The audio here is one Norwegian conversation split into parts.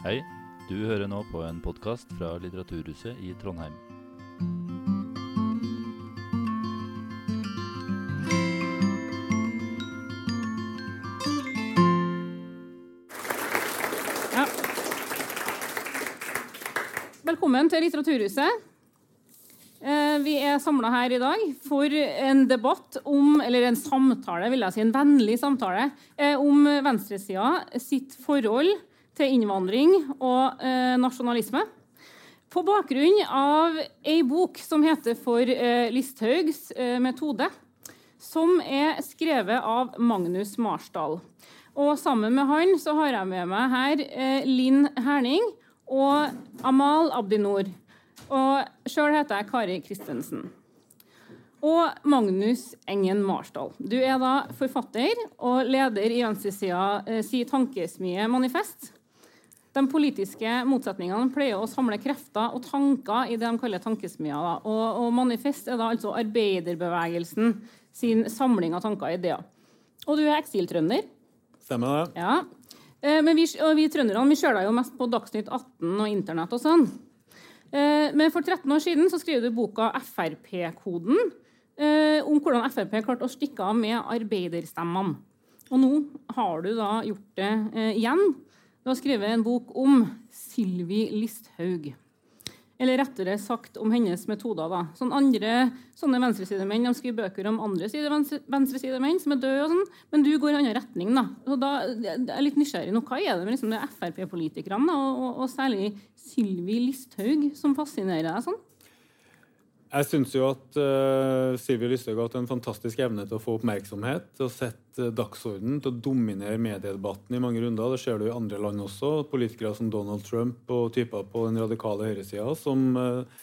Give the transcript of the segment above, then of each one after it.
Hei, du hører nå på en podkast fra Litteraturhuset i Trondheim. Ja. Velkommen til Litteraturhuset. Eh, Vi er samla her i dag for en debatt om, eller en samtale, vil jeg si, en vennlig samtale, eh, om venstresida sitt forhold til innvandring og eh, nasjonalisme. På bakgrunn av ei bok som heter For eh, Listhaugs eh, metode, som er skrevet av Magnus Marsdal. Og sammen med han så har jeg med meg her eh, Linn Herning og Amal Abdinor. Og sjøl heter jeg Kari Kristensen. Og Magnus Engen Marsdal. Du er da forfatter og leder i venstresida eh, si tankesmie Manifest. De politiske motsetningene pleier å samle krefter og tanker i det de kaller tankesmier. Og, og Manifest er da altså arbeiderbevegelsen sin samling av tanker og ideer. Og du er eksiltrønder. Stemmer det. Ja. Eh, Men vi, vi trønderne vi ser deg jo mest på Dagsnytt 18 og Internett og sånn. Eh, Men for 13 år siden så skrev du boka Frp-koden eh, om hvordan Frp klarte å stikke av med arbeiderstemmene. Og nå har du da gjort det igjen. Du har skrevet en bok om Sylvi Listhaug. Eller rettere sagt om hennes metoder. da. Sånn andre, sånne venstresidemenn de skriver bøker om andre side, venstresidemenn som er døde, og sånn, men du går i annen retning. da. Så da jeg er litt nysgjerrig nå. Hva er det med liksom, Frp-politikerne, og, og, og særlig Sylvi Listhaug, som fascinerer deg sånn? Jeg syns jo at uh, Sylvi Lysthaug har hatt en fantastisk evne til å få oppmerksomhet, til å sette dagsorden, til å dominere mediedebatten i mange runder. Det ser du i andre land også. Politikere som Donald Trump og typer på den radikale høyresida som uh,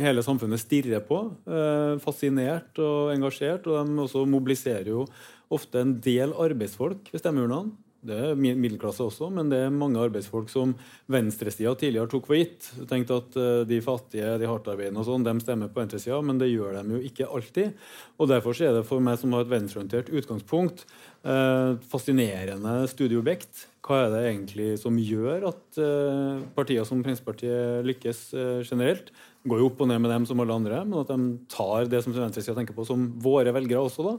hele samfunnet stirrer på. Uh, fascinert og engasjert. Og de også mobiliserer jo ofte en del arbeidsfolk ved stemmeurnene. Det er middelklasse også, men det er mange arbeidsfolk som venstresida tidligere tok for gitt. Tenkte at eh, De fattige, de hardtarbeidende og sånn, de stemmer på venstresida, men det gjør de jo ikke alltid. Og Derfor er det for meg som har et venstreorientert utgangspunkt, eh, fascinerende studieobjekt. Hva er det egentlig som gjør at eh, partier som Fremskrittspartiet lykkes eh, generelt? går jo opp og ned med dem som alle andre, men at de tar det som venstresida tenker på, som våre velgere også, da.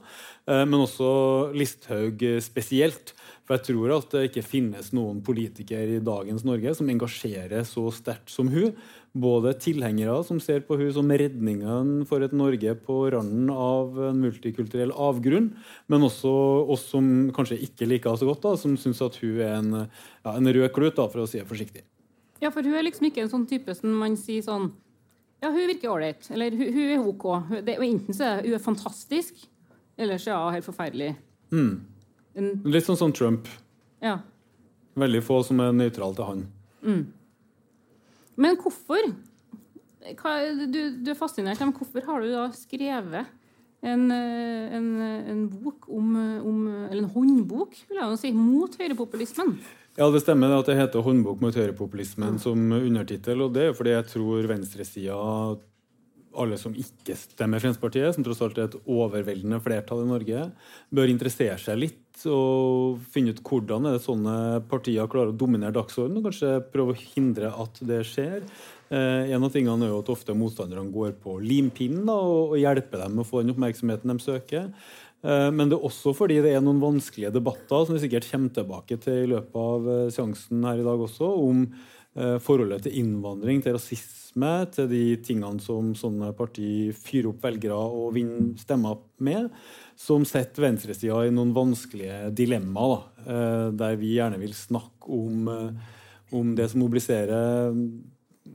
Eh, Men også Listhaug spesielt. For jeg tror at det ikke finnes noen politiker i dagens Norge som engasjerer så sterkt som hun. Både tilhengere som ser på hun som redningen for et Norge på randen av en multikulturell avgrunn, men også oss som kanskje ikke liker henne så godt, da, som syns at hun er en, ja, en rød klut, da, for å si det forsiktig. Ja, for hun er liksom ikke en sånn type som man sier sånn Ja, hun virker ålreit. Eller hun, hun er OK. Hun, det, enten så er hun er fantastisk, eller så er hun helt forferdelig. En, Litt sånn som Trump. ja. Veldig få som er nøytrale til han. Men hvorfor? Hva, du, du er fascinert, men hvorfor har du da skrevet en, eh, en, en bok om, om Eller en håndbok, vil jeg jo si, mot høyrepopulismen? Ja, det stemmer at det heter 'Håndbok mot høyrepopulismen' som undertittel. Og det er fordi jeg tror venstresida, alle som ikke stemmer Fremskrittspartiet, som tross alt er et overveldende flertall i Norge, bør interessere seg litt og finne ut hvordan er det sånne partier klarer å dominere dagsordenen, og kanskje prøve å hindre at det skjer. Eh, en av tingene er jo at ofte motstanderne går på limpinnen da, og, og hjelper dem med å få den oppmerksomheten de søker. Eh, Men det er også fordi det er noen vanskelige debatter som vi sikkert kommer tilbake til i løpet av eh, seansen her i dag også, om forholdet til innvandring, til rasisme, til de tingene som sånne parti fyrer opp velgere og vinner stemmer med, som setter venstresida i noen vanskelige dilemmaer, da, eh, der vi gjerne vil snakke om, eh, om det som mobiliserer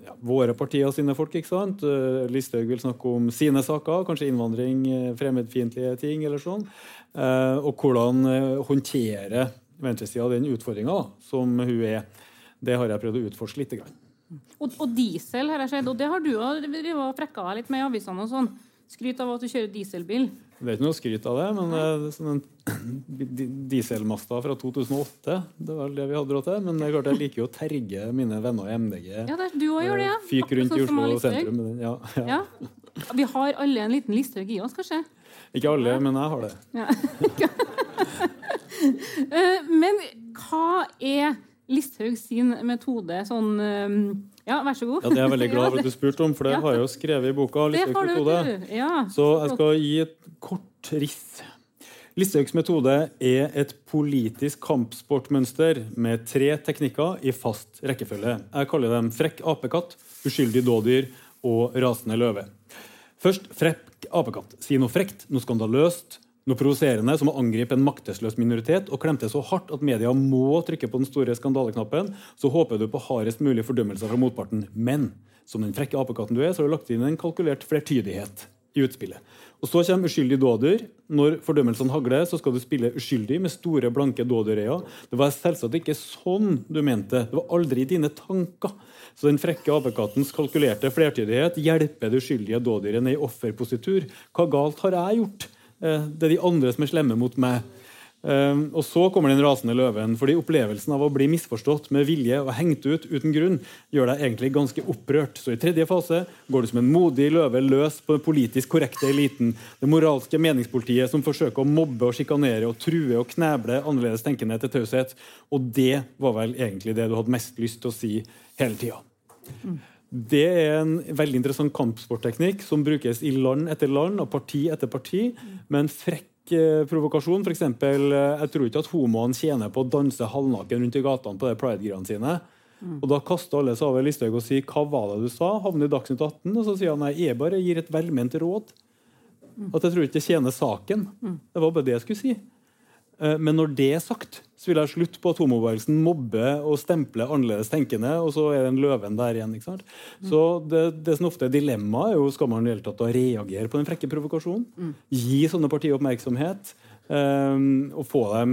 ja, våre partier og sine folk. ikke sant? Eh, Listhaug vil snakke om sine saker, kanskje innvandring, eh, fremmedfiendtlige ting eller sånn. Eh, og hvordan eh, håndtere venstresida den utfordringa som hun er. Det har jeg prøvd å utforske litt. Og, og diesel har jeg sett, og det har du òg frekka deg litt med i avisene og sånn. Skryt av at du kjører dieselbil. Det er ikke noe skryt av det, men eh, sånn en dieselmasta fra 2008 Det var det vi hadde råd til. Men det er klart jeg liker jo å terge mine venner i MDG. Ja, det, du også gjør det, ja. Fyk rundt i sånn Oslo sentrum. Ja, ja. Ja. Vi har alle en liten Listhaug i oss, kanskje. Ikke alle, men jeg har det. Ja. Eh, Men hva er Listhaug sin metode sånn Ja, vær så god. Ja, Det er jeg veldig glad for at du spurte om, for det Ja. har jeg jo skrevet i boka. Listhaugs metode. Ja. Så jeg skal gi et kort riss. Listhaugs metode er et politisk kampsportmønster med tre teknikker i fast rekkefølge. Jeg kaller dem frekk apekatt, uskyldig dådyr og rasende løve. Først frekk apekatt. Si noe frekt, noe skandaløst, noe provoserende som å angripe en maktesløs minoritet og klemte så hardt at media må trykke på den store skandaleknappen, så håper du på hardest mulig fordømmelser fra motparten. Men som den frekke apekatten du er, så har du lagt inn en kalkulert flertydighet i utspillet. Og Så kommer uskyldig dådyr. Når fordømmelsene hagler, så skal du spille uskyldig med store, blanke dådyrøyne. Det var selvsagt ikke sånn du mente. Det var aldri i dine tanker. Så den frekke apekattens kalkulerte flertydighet hjelper det uskyldige dådyret ned i offerpositur. Hva galt har jeg gjort? Eh, Det er de andre som er slemme mot meg. Um, og så kommer den rasende løven. fordi Opplevelsen av å bli misforstått med vilje og hengt ut uten grunn gjør deg egentlig ganske opprørt. Så I tredje fase går du som en modig løve løs på den politisk korrekte eliten. Det moralske meningspolitiet som forsøker å mobbe og sjikanere og true og kneble annerledes tenkende til taushet. Og det var vel egentlig det du hadde mest lyst til å si hele tida. Det er en veldig interessant kampsportteknikk som brukes i land etter land og parti etter parti. med en frekk eh, provokasjon. For eksempel, eh, jeg tror ikke at homoene tjener på å danse halvnaken rundt i gatene på de pride-greiene sine. Og Da kaster alle seg over Listhaug og sier 'hva var det du sa?' Havner i Dagsnytt 18, og så sier han nei, jeg bare gir et velment råd. At jeg tror ikke det tjener saken. Det var bare det jeg skulle si. Eh, Men når det er sagt, så vil jeg slutte slutt på at homobevegelsen mobber og stempler annerledes tenkende, og så er den løven der igjen. ikke sant? Så det, det som ofte er dilemmaet, er jo skal man i hele tatt reagere på den frekke provokasjonen. Gi sånne partier oppmerksomhet. Um, og få dem,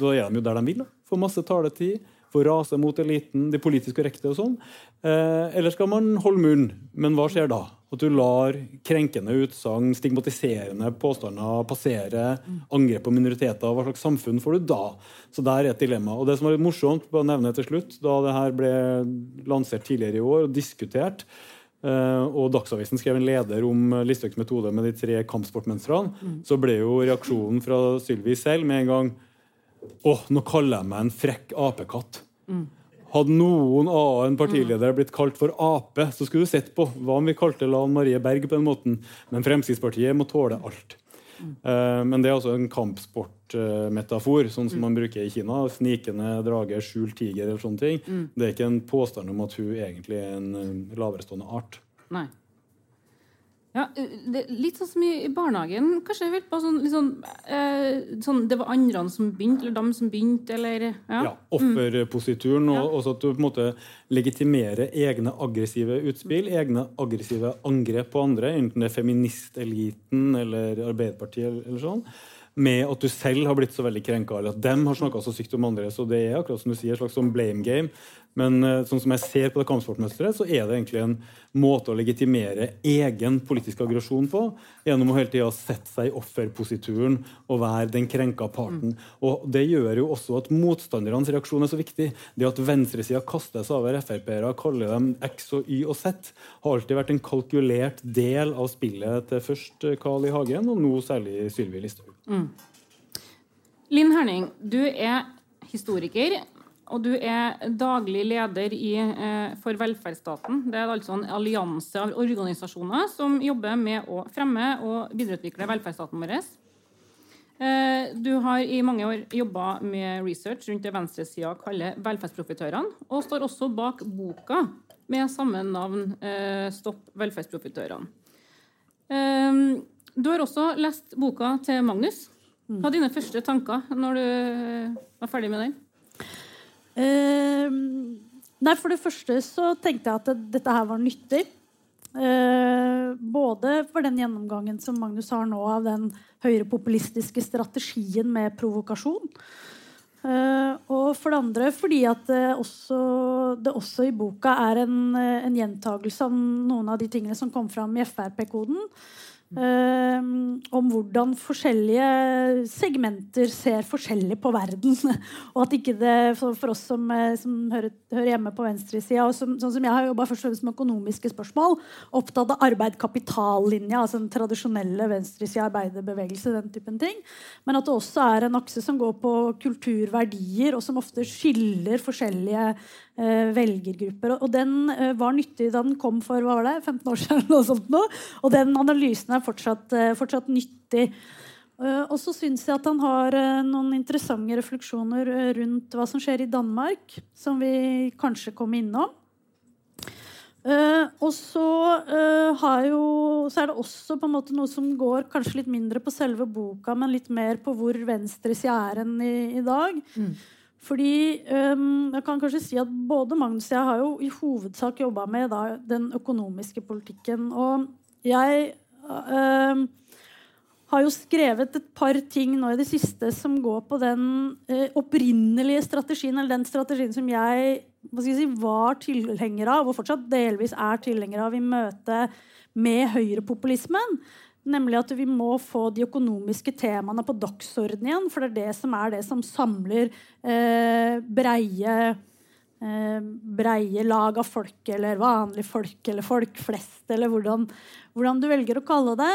Da er de jo der de vil. da. Få masse taletid. Få rase mot eliten, de politisk korrekte og sånn. Uh, eller skal man holde munn? Men hva skjer da? At du lar krenkende utsagn, stigmatiserende påstander passere, angrep på minoriteter. Hva slags samfunn får du da? Så der er et dilemma. Og det som var litt morsomt, å nevne til slutt, da det her ble lansert tidligere i år og diskutert, eh, og Dagsavisen skrev en leder om Listhaugs metode med de tre kampsportmønstrene, så ble jo reaksjonen fra Sylvi selv med en gang Åh, nå kaller jeg meg en frekk apekatt. Hadde noen annen partileder blitt kalt for ape, så skulle du sett på hva om vi kalte Lan Marie Berg på den måten. Men Fremskrittspartiet må tåle alt. Eh, men det er altså en kampsportmetafor, sånn som man bruker i Kina. Snikende drage, skjult tiger eller sånne ting. Det er ikke en påstand om at hun egentlig er en eh, laverestående art. Nei. Ja, det, er litt sånn som i, barnehagen. Kanskje vil på sånn, sånn, eh, sånn Det var andre som begynte, eller dem som begynte, eller Ja. Ja, Offerposituren, og Ja. også at du på en måte legitimerer egne aggressive utspill, egne aggressive angrep på andre, enten det er feministeliten eller Arbeiderpartiet eller, eller sånn, med at du selv har blitt så veldig krenka, eller at dem har snakka så sykt om andre. Så det er akkurat som du sier, et slags sånn blame game. Men eh, sånn som jeg ser på det kampsportmønsteret, så er det egentlig en måte å legitimere egen politisk aggresjon på, gjennom å hele tida sette seg i offerposituren og være den krenka parten. Og Det gjør jo også at motstandernes reaksjon er så viktig. Det at venstresida kaster seg over Frp-ere, kaller dem X og Y og Z, har alltid vært en kalkulert del av spillet til først eh, Carl I. Hagen, og nå særlig Sylvi Listhaug. Linn Herning, du er historiker, og du er daglig leder i, eh, for Velferdsstaten. Det er altså en allianse av organisasjoner som jobber med å fremme og videreutvikle velferdsstaten vår. Eh, du har i mange år jobba med research rundt det venstresida kaller velferdsprofitørene, og står også bak boka med samme navn, eh, 'Stopp velferdsprofitørene'. Du har også lest boka til Magnus. Hva er dine første tanker når du var ferdig med den? Eh, nei, For det første så tenkte jeg at det, dette her var nyttig. Eh, både for den gjennomgangen som Magnus har nå av den høyrepopulistiske strategien med provokasjon. Eh, og for det andre fordi at det også, det også i boka er en, en gjentagelse av noen av de tingene som kom fram i Frp-koden. Eh, om hvordan forskjellige segmenter ser forskjellig på verden. og at ikke det for, oss som, eh, som hører, hører, hjemme på venstresida, sånn som jeg har jobba først og med økonomiske spørsmål, opptatt av arbeid-kapital-linja, altså den tradisjonelle venstresida arbeiderbevegelse, den typen ting, men at det også er en akse som går på kulturverdier, og som ofte skiller forskjellige eh, velgergrupper. Og, og den eh, var nyttig da den kom for hva var det, 15 år siden. og, sånt nå, og den analysen er fortsatt, eh, fortsatt nyttig. Uh, og så syns jeg at han har uh, noen interessante refleksjoner rundt hva som skjer i Danmark, som vi kanskje kommer innom. og så, jo, så, er det også på en måte noe som går kanskje litt mindre på selve boka, men litt mer på hvor venstresida er enn i, i, dag. Mm. Fordi um, jeg kan kanskje si at både Magnus og jeg har jo i hovedsak jobba med da, den økonomiske politikken. Og jeg uh, har jo skrevet et par ting nå i det siste som går på den uh, opprinnelige strategien, eller den strategien som jeg, jeg si, var tilhenger av, og fortsatt delvis er tilhenger av i møte med høyrepopulismen. Nemlig at vi må få de økonomiske temaene på dagsorden igjen. For det er det som er det som samler eh, breie breie lag av folk, eller vanlige folk, eller folk flest, eller hvordan, hvordan du velger å kalle det.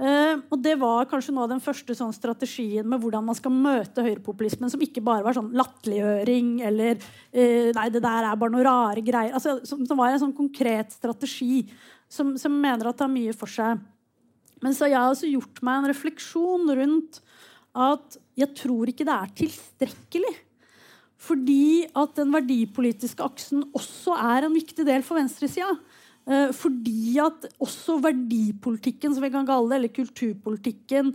Eh, og det var kanskje noe av den første sånn, strategien med hvordan man skal møte høyrepopulismen, som ikke bare var sånn latterliggjøring eller eh, Nei, det der er bare noe rare greier. Altså, som, som, var en sånn konkret strategi som, som mener at det har mye for seg. Men så har jeg også gjort meg en refleksjon rundt at jeg tror ikke det er tilstrekkelig fordi at den verdipolitiske aksen også er en viktig del for venstresida. Eh, fordi at også verdipolitikken, som vi kan kalle det, eller kulturpolitikken,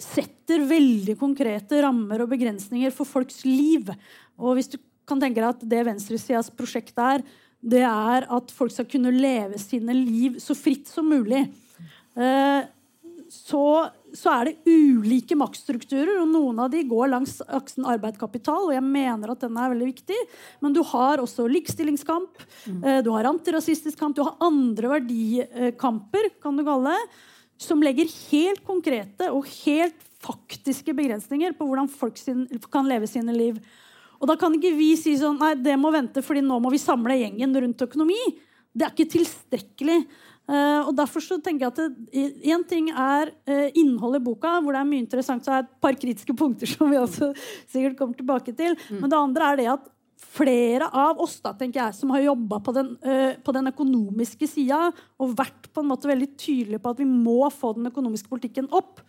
setter veldig konkrete rammer og begrensninger for folks liv. Og hvis du kan tenke deg at det venstresidas prosjekt er, det er at folk skal kunne leve sine liv så fritt som mulig. Eh, så så er det ulike maktstrukturer, og noen av de går langs aksen arbeid-kapital. Og jeg mener at den er veldig viktig. Men du har også likestillingskamp, mm. du har antirasistisk kamp, du har andre verdikamper, kan du kalle det, som legger helt konkrete og helt faktiske begrensninger på hvordan folk sin, kan leve sine liv. Og da kan ikke vi si sånn Nei, det må vente, fordi nå må vi samle gjengen rundt økonomi. Det er ikke tilstrekkelig. Uh, og derfor så tenker jeg at Én ting er uh, innholdet i boka, hvor det er mye interessant, så er et par kritiske punkter som vi også sikkert kommer tilbake til. Mm. Men det andre er det at flere av oss da, tenker jeg, som har jobba på, uh, på, den økonomiske sida og vært på en måte veldig tydelige på at vi må få den økonomiske politikken opp,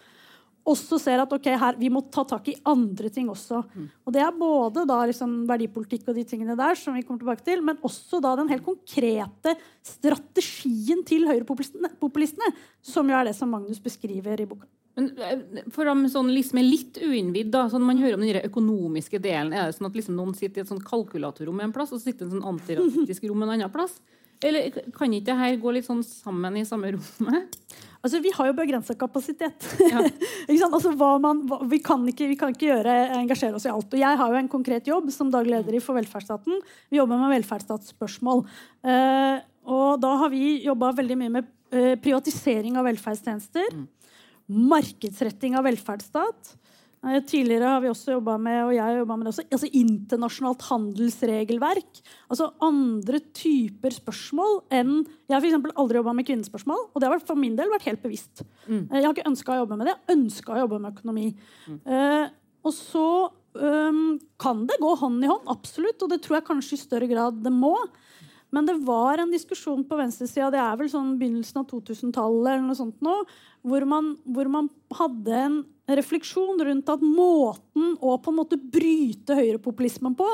også ser at okay, her, vi må ta tak i andre ting også. Mm. Og Det er både da liksom verdipolitikk og de tingene der, som vi kommer tilbake til, men også da den helt konkrete strategien til høyrepopulistene, som jo er det som Magnus beskriver i boka. Men eh, For dem sånn liksom litt uinnvidd, da, sånn man hører om den økonomiske delen, er det sånn at liksom noen sitter i et sånn kalkulatorrom en plass, og så sitter en sånn antirasistisk rom en annen plass? Eller kan ikke det her gå litt sånn sammen i samme rommet? Altså, Vi har jo begrensa kapasitet. Ja. altså, man, vi, kan ikke, vi, kan ikke, gjøre, engasjere oss i alt. Og jeg har jo en konkret jobb som daglig leder i For velferdsstaten. Vi jobber med velferdsstatsspørsmål. Uh, og da har vi jobba veldig mye med uh, privatisering av velferdstjenester. Mm. Markedsretting av velferdsstat. Tidligere har vi også jobba med og jeg med det også, altså internasjonalt handelsregelverk. Altså andre typer spørsmål enn Jeg har for aldri jobba med kvinnespørsmål. Og det har for min del vært helt bevisst. Mm. Jeg har ikke ønska å jobbe med det. Jeg ønska å jobbe med økonomi. Mm. Eh, og så um, kan det gå hånd i hånd, absolutt. Og det tror jeg kanskje i større grad det må. Men det var en diskusjon på venstresida, det er vel sånn begynnelsen av 2000-tallet, eller noe sånt nå, hvor man, hvor man hadde en refleksjon rundt at måten å på en måte bryte høyrepopulismen på,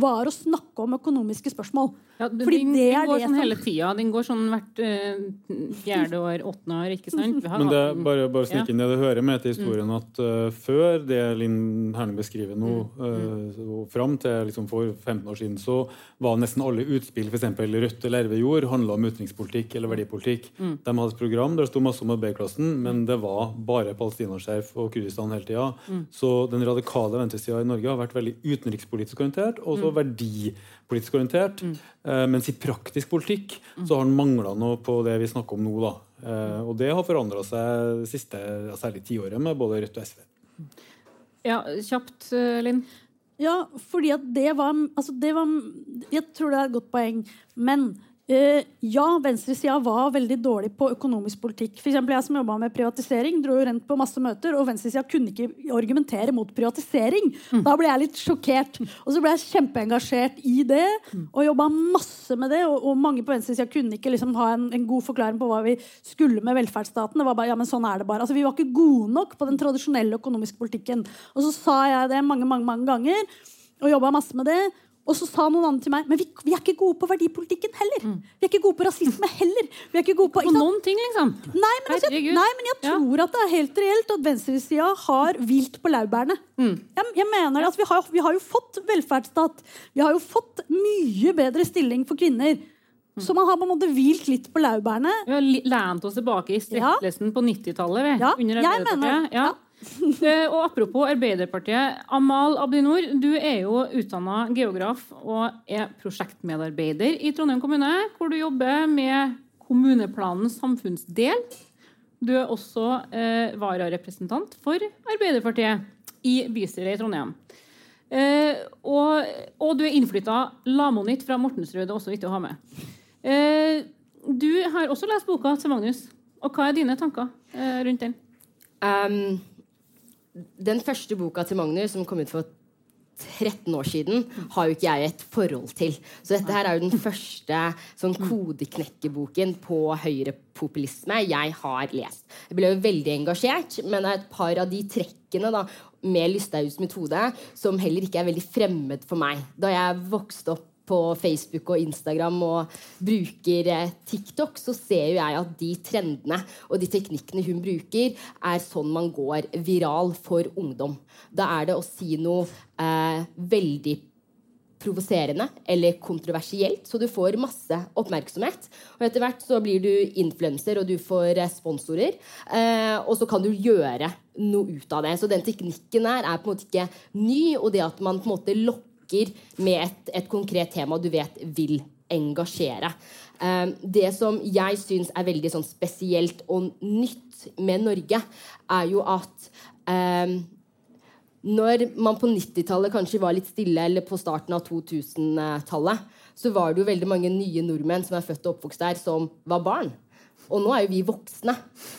var å snakke om økonomiske spørsmål. Ja, du, Fordi den, det er går det sånn som... hele tida. Den går sånn hvert uh, fjerde år, åttende år. ikke sant? Men det er bare, bare snik inn det det hører med til historien mm. at uh, før det Linn Herne beskriver nå, uh, og fram til liksom for 15 år siden, så var nesten alle utspill, f.eks. Rødt eller RV Jord, handla om utenrikspolitikk eller verdipolitikk. Mm. De hadde et program der det sto masse om arbeiderklassen, men det var bare palestinaskjerf og Kurdistan hele tida. Mm. Så den radikale venstresida i Norge har vært veldig utenrikspolitisk orientert og så mm. verdipolitisk orientert. Mm. Uh, mens i praktisk politikk mm. så har den mangla noe på det vi snakker om nå. da. Eh, og det har forandra seg det siste, særlig tiåret, med både Rødt og SV. Ja, kjapt, eh, Linn. Ja, fordi at det var, altså det var Jeg tror det er et godt poeng. Men eh, ja, venstresida var veldig dårlig på økonomisk politikk. For jeg som med privatisering, dro jo rent på masse møter, og venstresida kunne ikke argumentere mot privatisering. Da ble jeg litt sjokkert. Og så ble jeg kjempeengasjert i det og jobba masse med det. Og, og mange på venstresida kunne ikke liksom ha en, en god forklaring på hva vi skulle med velferdsstaten. Det var bare, ja, men sånn er det bare. Altså, vi var ikke gode nok på den tradisjonelle økonomiske politikken. Og så sa jeg det mange, mange, mange ganger, og jobba masse med det. Og så sa noen andre til meg men vi, vi er ikke gode på verdipolitikken heller. Vi er ikke gode på rasisme heller. Vi er ikke gode på, På noen ting, liksom. Nei, men, altså, nei, men jeg Ja. tror at det er helt reelt at venstresida har vilt på laurbærene. Mm. Jeg, jeg mener det, altså, vi, har, vi har jo fått velferdsstat. Vi har jo fått mye bedre stilling for kvinner. Mm. Så man har på en måte hvilt litt på laurbærene. Vi har lent oss tilbake i strekkelsen på 90-tallet. Ja, jeg mener det. Ja. Eh, og apropos Arbeiderpartiet. Amal Abdinor, du er jo utdanna geograf og er prosjektmedarbeider i Trondheim kommune, hvor du jobber med kommuneplanens samfunnsdel. Du er også eh, vararepresentant for Arbeiderpartiet i bystyret i Trondheim. Eh, og, og du er innflytta lamonitt fra Mortensrud. Det er også viktig å ha med. Eh, du har også lest boka til Magnus. Og hva er dine tanker eh, rundt den? Um, den første boka til Magnus, som kom ut for 13 år siden, har jo ikke jeg et forhold til. Så dette her er jo den første sånn kodeknekkeboken på høyrepopulisme jeg har lest. Jeg ble jo veldig engasjert, men det er et par av de trekkene da, med Lysthaugs metode som heller ikke er veldig fremmed for meg. Da jeg vokste opp på Facebook og Instagram og bruker eh, TikTok, så ser jo jeg at de trendene og de teknikkene hun bruker, er sånn man går viral for ungdom. Da er det å si noe eh, veldig provoserende eller kontroversielt, så du får masse oppmerksomhet. Og etter hvert så blir du influenser, og du får eh, sponsorer. Eh, og så kan du gjøre noe ut av det. Så den teknikken her er på en måte ikke ny, og det at man på en måte lokker med et, et konkret tema du vet vil engasjere. Eh, det som jeg syns er veldig sånn spesielt og nytt med Norge, er jo at eh, når man på 90-tallet kanskje var litt stille, eller på starten av 2000-tallet, så var det jo veldig mange nye nordmenn som er født og oppvokst der, som var barn. Og nå er jo vi voksne.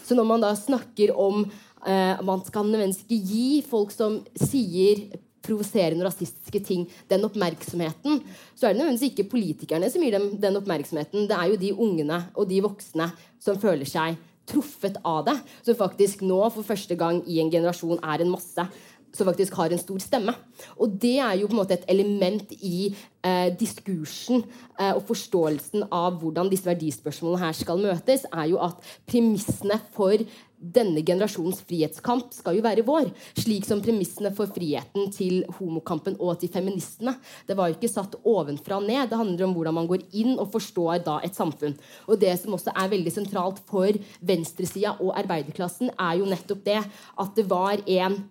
Så når man da snakker om eh, man skal nødvendigvis ikke gi folk som sier provoserende og rasistiske ting, den oppmerksomheten, så er det nødvendigvis ikke politikerne som gir dem den oppmerksomheten. Det er jo de ungene og de voksne som føler seg truffet av det, som faktisk nå for første gang i en generasjon er en masse som faktisk har en stor stemme. Og det er jo på en måte et element i eh, diskursen eh, og forståelsen av hvordan disse verdispørsmålene her skal møtes, er jo at premissene for denne generasjons frihetskamp skal jo være vår. Slik som premissene for friheten til homokampen og til feministene. Det var jo ikke satt ovenfra og ned. Det handler om hvordan man går inn og forstår da et samfunn. Og det som også er veldig sentralt for venstresida og arbeiderklassen, er jo nettopp det at det var en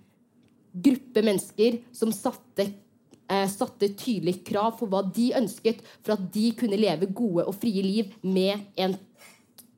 gruppe mennesker som satte, eh, satte tydelige krav for hva de ønsket for at de kunne leve gode og frie liv med en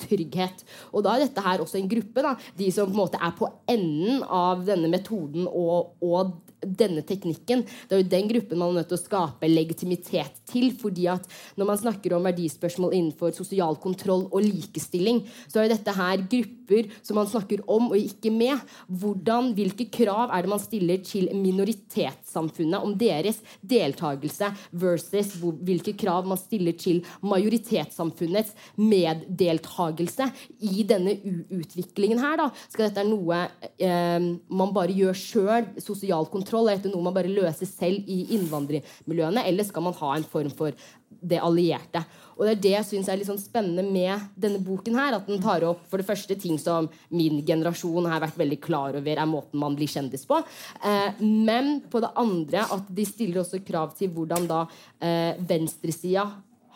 trygghet. Og da er dette her også en gruppe, da, de som på en måte er på enden av denne metoden og, og denne teknikken. Det er jo den gruppen man er nødt til å skape legitimitet til. fordi at når man snakker om verdispørsmål innenfor sosial kontroll og likestilling, så er dette her grupper som man snakker om og ikke med. Hvordan, Hvilke krav er det man stiller til minoritetssamfunnet om deres deltakelse versus hvilke krav man stiller til majoritetssamfunnets meddeltakelse i denne utviklingen her? da, Skal dette være noe eh, man bare gjør sjøl, sosial kontroll, er dette noe man bare løser selv i innvandrermiljøene, eller skal man ha en form for det allierte? Og det er det jeg syns er litt sånn spennende med denne boken. her, At den tar opp for det første ting som min generasjon har vært veldig klar over er måten man blir kjendis på. Eh, men på det andre at de stiller også krav til hvordan da eh, venstresida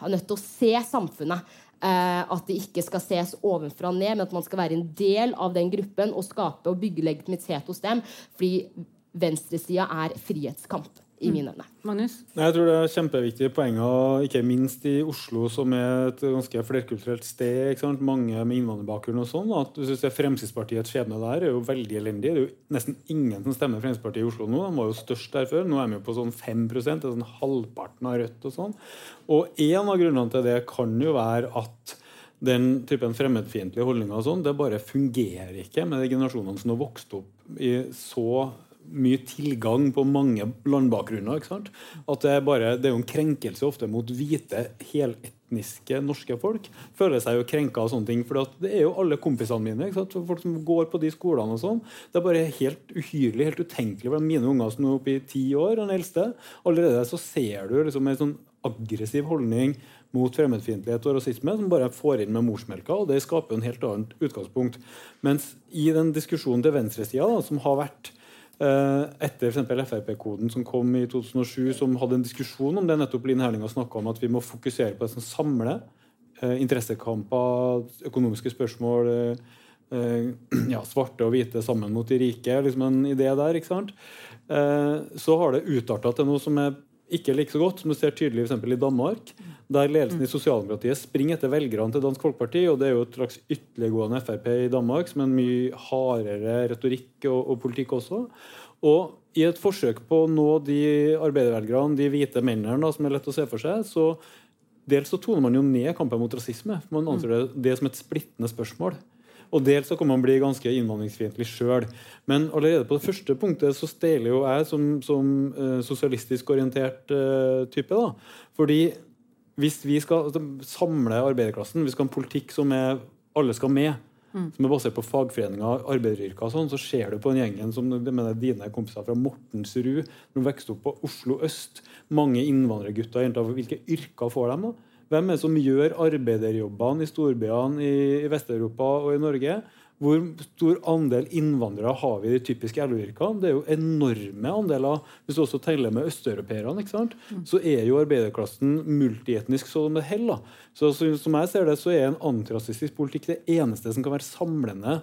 har nødt til å se samfunnet. Eh, at det ikke skal ses ovenfra og ned, men at man skal være en del av den gruppen og skape og bygge legitimitet hos dem. Fordi venstresida er frihetskamp. i mine øyne. Magnus? Nei, Jeg tror det er kjempeviktige poenger, ikke minst i Oslo, som er et ganske flerkulturelt sted. ikke sant? Mange med innvandrerbakgrunn og sånn. at du ser Fremskrittspartiets skjebne der er jo veldig elendig. Det er jo nesten ingen som stemmer Fremskrittspartiet i Oslo nå. De var jo størst der før. Nå er de jo på sånn 5% det er sånn halvparten av Rødt og sånn. Og en av grunnene til det kan jo være at den typen fremmedfiendtlige holdninger og sånn, det bare fungerer ikke med de generasjonene som har vokst opp i så mye tilgang på mange landbakgrunner. At det er, bare, det er jo en krenkelse ofte mot hvite, heletniske norske folk. Føler seg jo krenka av sånne ting. For det er jo alle kompisene mine. Folk som går på de skolene og sånn. Det er bare helt uhyrlig, helt utenkelig for mine unger som er oppe i ti år, den eldste. Allerede så ser du liksom en sånn aggressiv holdning mot fremmedfiendtlighet og rasisme som bare får inn med morsmelka. og Det skaper en helt annet utgangspunkt. Mens i den diskusjonen til venstresida, som har vært eh, f.eks. Frp-koden som kom i 2007, som hadde en diskusjon om det nettopp Linn Herling har snakka om, at vi må fokusere på det som samler. Eh, interessekamper, økonomiske spørsmål, eh, ja, svarte og hvite sammen mot de rike. liksom En idé der. ikke sant? Så har det utarta til noe som er ikke like så godt, som du ser tydelig f.eks. i Danmark, der ledelsen i sosialdemokratiet springer etter velgerne til Dansk Folkeparti. og Det er jo et slags ytterliggående Frp i Danmark, som er en mye hardere retorikk og, og, politikk også. Og i et forsøk på å nå de arbeidervelgerne, de hvite mennene, da, som er lett å se for seg, så dels så toner man jo ned kampen mot rasisme. Man anser det, det som et splittende spørsmål. Og dels så kan man bli ganske innvandringsfiendtlig sjøl. Men allerede på det første punktet så steiler jo jeg som, som uh, sosialistisk orientert uh, type. da. Fordi hvis vi skal altså, samle arbeiderklassen, vi skal ha en politikk som er, alle skal med, mm. som er basert på fagforeninger, arbeideryrker og sånn, så ser du på den gjengen som mener dine kompiser fra Mortensrud, som vokste opp på Oslo øst, mange innvandrergutter, hvilke yrker får de? da? Hvem er det som gjør arbeiderjobbene i storbyene i, i Vest-Europa og i Norge? Hvor stor andel innvandrere har vi i de typiske LO-yrkene? Det er jo enorme andeler. Hvis du også teller med østeuropeerne, mm. så er jo arbeiderklassen multietnisk så det holder. Så, så som jeg ser det, så er en antirasistisk politikk det eneste som kan være samlende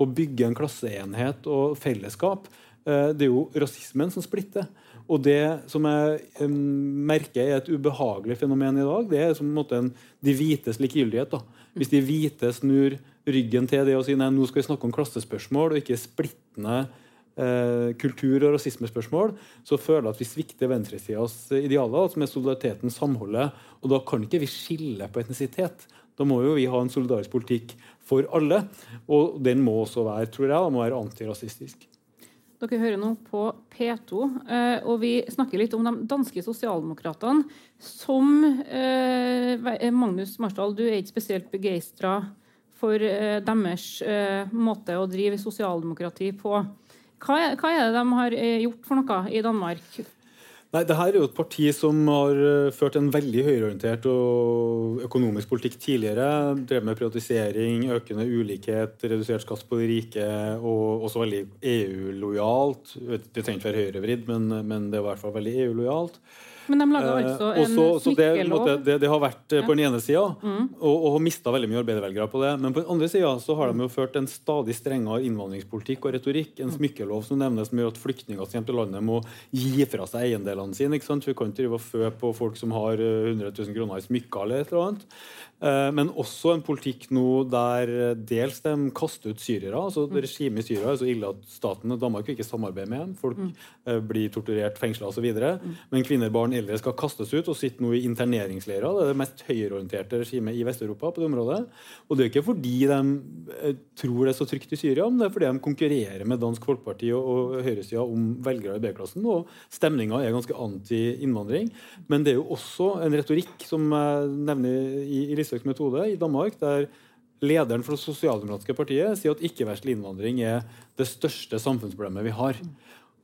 og bygge en klasseenhet og fellesskap. Eh, det er jo rasismen som splitter. Og det som jeg merker er et ubehagelig fenomen i dag, det er som en, en, de hvites likegyldighet. Hvis de hvite snur ryggen til det og sier nei, nå skal vi snakke om klassespørsmål og ikke splittende eh, kultur- og rasismespørsmål, så føler jeg at vi svikter venstresidas idealer, som er solidariteten, samholdet. Og da kan ikke vi skille på etnisitet. Da må jo vi ha en solidarisk politikk for alle. Og den må også være, tror jeg, må være antirasistisk. Dere hører nå på P2, eh, og vi snakker litt om de danske sosialdemokratene. Som eh, Magnus Marsdal, du er ikke spesielt begeistra for eh, deres måte å drive sosialdemokrati på. Hva er det de har gjort for noe i Danmark? Nei, det her er jo et parti som har eh, ført en veldig høyreorientert og økonomisk politikk tidligere. Drevet med privatisering, økende ulikhet, redusert skatt på de rike og også veldig EU-lojalt. Det trenger ikke være høyrevridd, men, men det er i hvert fall veldig EU-lojalt. Men de laga eh, altså en Også, smykkelov. Det, det, det, har vært ja. på den ene sida, mm. og, og mista veldig mye arbeidervelgere på det. Men på den andre sida har de jo ført en stadig strengere innvandringspolitikk og retorikk. En mm. smykkelov som nevnes som gjør at flyktninger som kommer til landet, må gi fra seg eiendelene sine. ikke sant? Vi kan ikke drive og fø på folk som har 100 000 kroner i smykker eller et eller annet. Eh, men også en politikk nå der dels de kaster ut syrere. altså mm. Regimet i Syria er så ille at staten og Danmark vil ikke samarbeide med dem. Folk mm. blir torturert, fengsla osv. Mm. Men kvinner, barn, eldre skal kastes ut og sitter nå i interneringsleirer. Det er det mest høyreorienterte regimet i Vest-Europa på det området. Og det er ikke fordi de eh, tror det er så trygt i Syria, men det er fordi de konkurrerer med Dansk Folkeparti og, og høyresida om velgere i B-klassen. Og stemninga er ganske anti-innvandring. Men det er jo også en retorikk, som jeg nevner i, i Listhaugs metode, i Danmark, der lederen for det sosialdemokratiske partiet sier at ikke-vestlig innvandring er det største samfunnsproblemet vi har.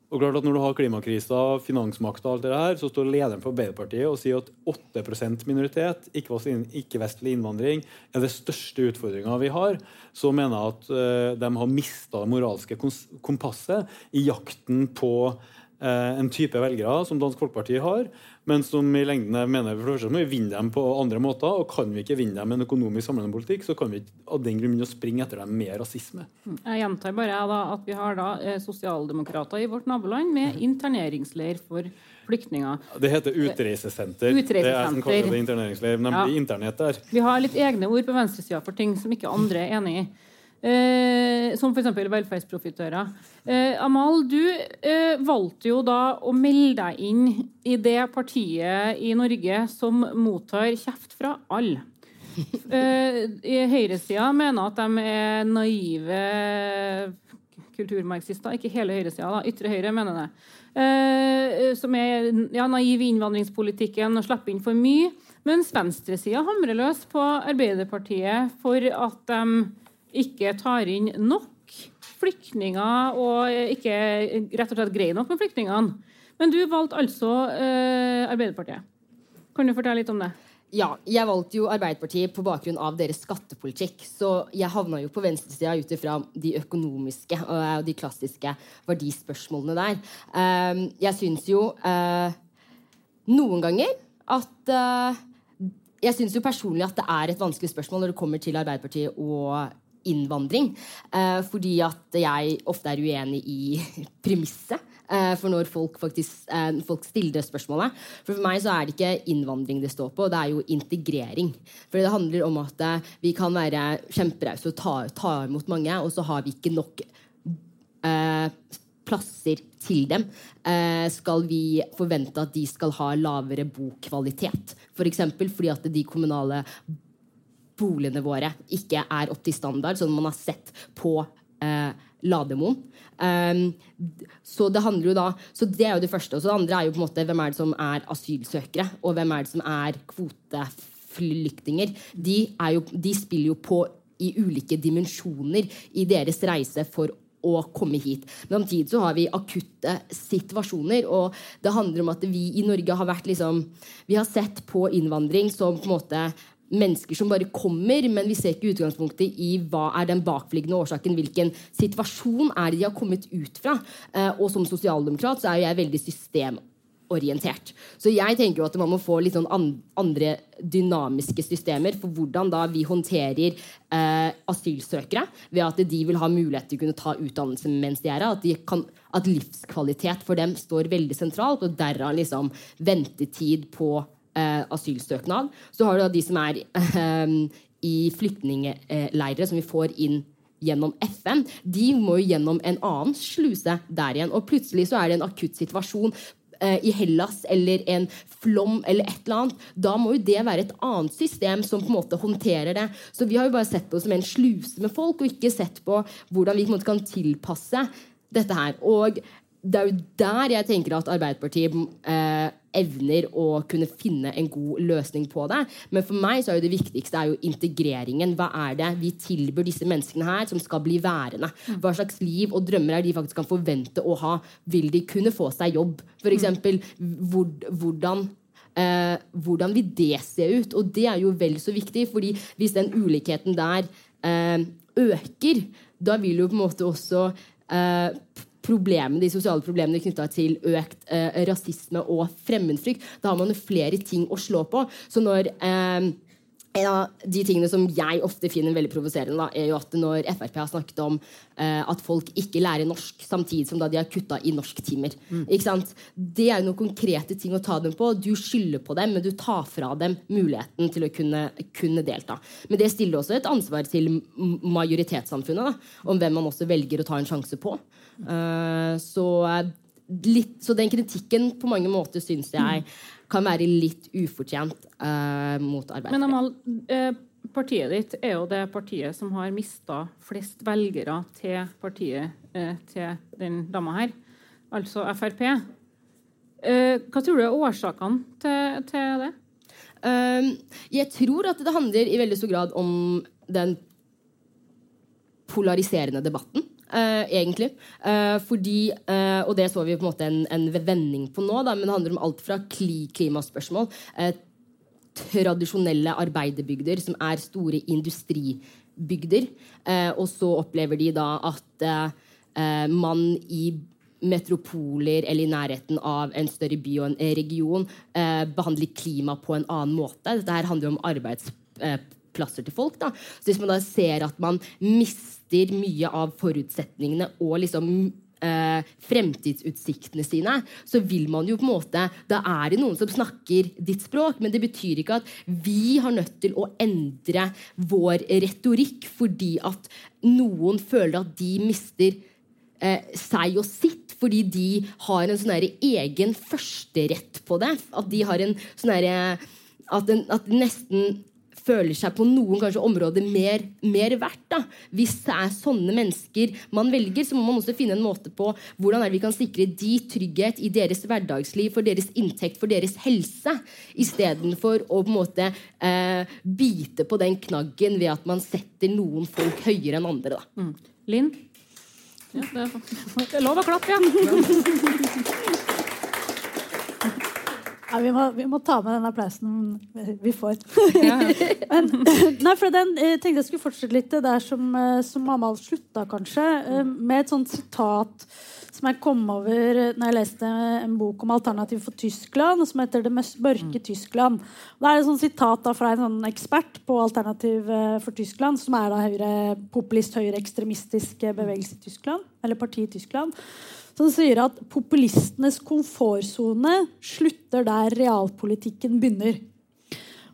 Og klart at Når du har klimakrisa, finansmakta og alt det der, så står lederen for Arbeiderpartiet og sier at 8 minoritet, ikke-vestlig innvandring, er det største utfordringa vi har. Så mener jeg at uh, de har mista det moralske kompasset i jakten på eh, en type velgere som Dansk Folkeparti har, men som i lengden mener for det første må vi vinne dem på andre måter. Og kan vi ikke vinne dem med en økonomisk samlende politikk, så kan vi ikke av den grunn springe etter dem med rasisme. Jeg gjentar bare da, at vi har da eh, sosialdemokrater i vårt naboland med interneringsleir for flyktninger. Det heter utreisesenter. Det er jeg som kaller det interneringsleir, men de Ja. internert der. Vi har litt egne ord på venstresida for ting som ikke andre er enig i. Eh, som f.eks. velferdsprofitører. Eh, Amal, du eh, valgte jo da å melde deg inn i det partiet i Norge som mottar kjeft fra alle. Eh, Høyresida mener at de er naive kulturmarxister. Ikke hele høyresida, da. Ytre høyre mener det. Eh, som er ja, naiv i innvandringspolitikken og slipper inn for mye. Mens venstresida hamrer løs på Arbeiderpartiet for at de ikke tar inn nok flyktninger og ikke rett og slett greier nok med flyktningene. Men du valgte altså eh, Arbeiderpartiet. Kan du fortelle litt om det? Ja, jeg valgte jo Arbeiderpartiet på bakgrunn av deres skattepolitikk. Så jeg havna jo på venstresida ut ifra de økonomiske og de klassiske verdispørsmålene der. Um, jeg syns jo uh, noen ganger at uh, Jeg syns jo personlig at det er et vanskelig spørsmål når det kommer til Arbeiderpartiet og innvandring. Uh, fordi at jeg ofte er uenig i premisset. Uh, for når folk faktisk uh, folk stiller det spørsmålet. For for meg så er det ikke innvandring det står på, det er jo integrering. For det handler om at vi kan være kjemperause og ta, ta imot mange, og så har vi ikke nok plasser til dem. skal vi forvente at de skal ha lavere bokvalitet? F.eks. For fordi at de kommunale boligene våre ikke er opp til standard, som man har sett på eh, Lademoen. Um, så det handler jo da Så det er jo det første. Og så det andre er jo på en måte hvem er det som er asylsøkere, og hvem er det som er kvoteflyktninger. De, er jo, de spiller jo på i ulike dimensjoner i deres reise for å komme hit. Men samtidig så har vi akutte situasjoner, og det handler om at vi i Norge har vært liksom Vi har sett på innvandring som på en måte mennesker som bare kommer, men vi ser ikke utgangspunktet i hva er den bakliggende årsaken. Hvilken situasjon er det de har kommet ut fra? Eh, og som sosialdemokrat så er jeg veldig systemorientert. Så jeg tenker jo at man må få litt sånn andre dynamiske systemer for hvordan da vi håndterer eh, asylsøkere. Ved at de vil ha mulighet til å kunne ta utdannelse mens de er her. At, at livskvalitet for dem står veldig sentralt, og derav liksom ventetid på asylsøknad. Så har du da de som er eh, i flyktningleirer, som vi får inn gjennom FN. De må jo gjennom en annen sluse der igjen. Og plutselig så er det en akutt situasjon eh, i Hellas eller en flom eller et eller annet. Da må jo det være et annet system som på en måte håndterer det. Så vi har jo bare sett på det som en sluse med folk, og ikke sett på hvordan vi på en måte kan tilpasse dette her. Og det er jo der jeg tenker at Arbeiderpartiet eh, evner å kunne finne en god løsning på det. Men for meg så er jo det viktigste er jo integreringen. Hva er det vi tilbyr disse menneskene her som skal bli værende? Hva slags liv og drømmer er de faktisk kan forvente å ha? Vil de kunne få seg jobb? For eksempel, hvor, hvordan eh, hvordan vil det se ut? Og det er jo vel så viktig, fordi hvis den ulikheten der eh, øker, da vil jo på en måte også eh, problemene, de sosiale problemene knytta til økt eh, rasisme og fremmedfrykt. Da har man jo flere ting å slå på. Så når eh, en av de tingene som jeg ofte finner veldig provoserende, da, er jo at når Frp har snakket om eh, at folk ikke lærer norsk samtidig som da de har kutta i norsktimer. Mm. Det er jo noen konkrete ting å ta dem på. Du skylder på dem, men du tar fra dem muligheten til å kunne, kunne delta. Men det stiller også et ansvar til majoritetssamfunnet da, om hvem man også velger å ta en sjanse på. Uh, så, litt, så den kritikken på mange måter syns jeg kan være litt ufortjent uh, mot Arbeiderpartiet. Men Amal, uh, partiet ditt er jo det partiet som har mista flest velgere til partiet til den dama her, altså Frp. hva tror du er årsakene til, til det? jeg tror at det handler i veldig stor grad om den polariserende debatten. Uh, egentlig. Uh, fordi, uh, og det så vi på en måte en, en vending på nå, da, men det handler om alt fra kli klimaspørsmål Tradisjonelle arbeiderbygder som er store industribygder. og så opplever de da at man i metropoler eller i nærheten av en større by og en region eh, behandler klima på en annen måte. Dette her handler jo om arbeidsplasser til folk. Da. Så hvis man da ser at man mister mye av forutsetningene og liksom Uh, fremtidsutsiktene sine, så vil man jo på en måte Da er det noen som snakker ditt språk, men det betyr ikke at vi har nødt til å endre vår retorikk fordi at noen føler at de mister uh, seg og sitt fordi de har en sånn egen førsterett på det. At de har en sånn at, at nesten føler seg på noen kanskje områder mer, mer verdt. da. Hvis det er sånne mennesker man velger, så må man også finne en måte på hvordan er det vi kan sikre de trygghet i deres hverdagsliv, for deres inntekt, for deres helse, istedenfor å på en måte eh, bite på den knaggen ved at man setter noen folk høyere enn andre. da. Linn? Ja, det, er, lov å klappe, ja. Ja, vi, må, vi må ta med den applausen vi får. Men, nei, for den jeg tenkte jeg skulle fortsette litt det der som, eh, som Amal slutta, kanskje. eh, Med et sånt sitat som jeg kom over eh, når jeg leste en bok om alternativ for Tyskland, som heter 'Det mest mørke Tyskland'. Det er et sånt sitat da fra en sånn ekspert på alternativ eh, for Tyskland, som er da høyre, populist høyreekstremistisk eh, bevegelse i Tyskland, eller parti i Tyskland. Som sier at populistenes komfortsone slutter der realpolitikken begynner.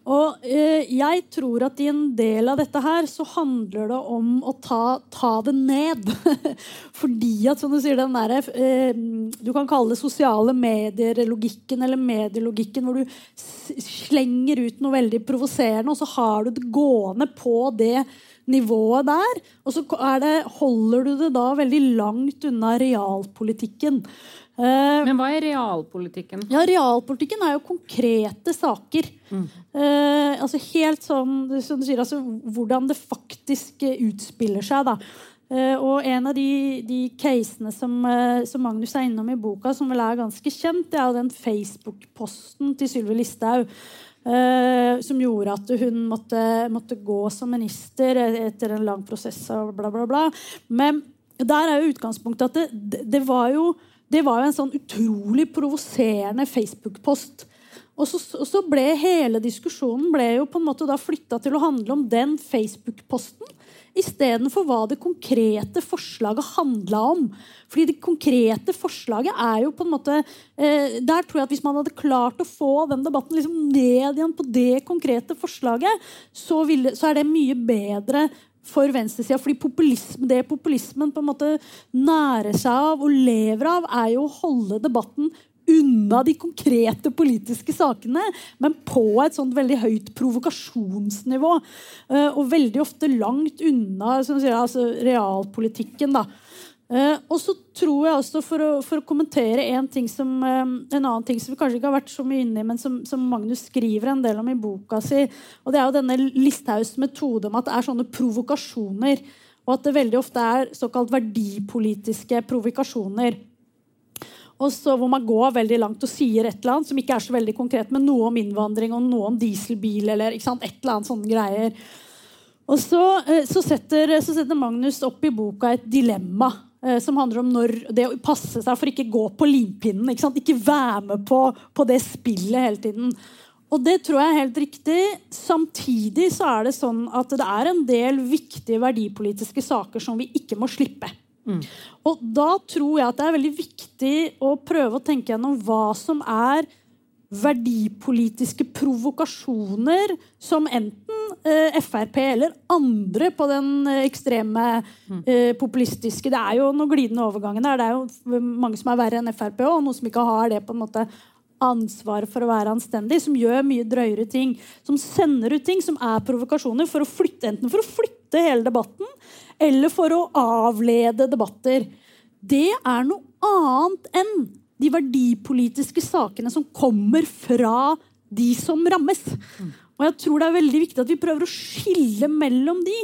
Og eh, jeg tror at i en del av dette her så handler det om å ta, ta det ned. Fordi at, som du sier, den derre eh, Du kan kalle det sosiale medier-logikken eller medielogikken, hvor du slenger ut noe veldig provoserende, og så har du det gående på det nivået der. Og så det, holder du det da veldig langt unna realpolitikken. Eh, Men hva er realpolitikken? ja, realpolitikken er jo konkrete saker. Eh, altså helt sånn som du sier, altså hvordan det faktisk eh, utspiller seg. da. Eh, og en av de, de casene som, eh, som Magnus er innom i boka, som vel er ganske kjent, det er jo den Facebook-posten til Sylvi Listhaug. Eh, som gjorde at hun måtte, måtte gå som minister etter en lang prosess og bla, bla, bla. Men der er jo utgangspunktet at det, det var jo det var jo en sånn utrolig provoserende Facebook-post. Og så, og så ble hele diskusjonen ble jo på en måte da flytta til å handle om den Facebook-posten istedenfor hva det konkrete forslaget handla om. Fordi det konkrete forslaget er jo på en måte eh, Der tror jeg at hvis man hadde klart å få den debatten liksom ned igjen på det konkrete forslaget, så, ville, så er det mye bedre for venstresida. Fordi populisme, det populismen på en måte nærer seg av og lever av, er jo å holde debatten unna de konkrete politiske sakene, men på et sånt veldig høyt provokasjonsnivå. eh, Og veldig ofte langt unna sier, altså, realpolitikken. da. Eh, og så tror jeg også, for å, for å kommentere en, som, eh, en annen ting som vi kanskje ikke har vært så mye inne i, men som, som Magnus skriver en del om i boka si, og det er jo denne Listhaugs metode om at det er sånne provokasjoner. Og at det veldig ofte er såkalt verdipolitiske provokasjoner. Og så hvor man går veldig langt og sier et eller annet som ikke er så veldig konkret, men noe om innvandring og noe om dieselbil eller et eller annet sånne greier. Og så, eh, så, setter, så setter Magnus opp i boka et dilemma eh, som handler om når, det å passe seg for ikke gå på limpinnen. Ikke, ikke være med på, på det spillet hele tiden. Og det tror jeg er helt riktig. Samtidig så er det sånn at det er en del viktige verdipolitiske saker som vi ikke må slippe. Og da tror jeg at det er veldig viktig å prøve å tenke gjennom hva som er verdipolitiske provokasjoner som enten eh, Frp eller andre på den eh, ekstreme eh, populistiske Det er jo noen glidende overganger der. Det er jo mange som er verre enn Frp, og noen som ikke har det på en måte ansvaret for å være anstendig, som gjør mye drøyere ting. Som sender ut ting som er provokasjoner, for å flytte, enten for å flytte hele debatten eller for å avlede debatter. Det er noe annet enn de verdipolitiske sakene som kommer fra de som rammes. Og jeg tror det er veldig viktig at vi prøver å skille mellom de.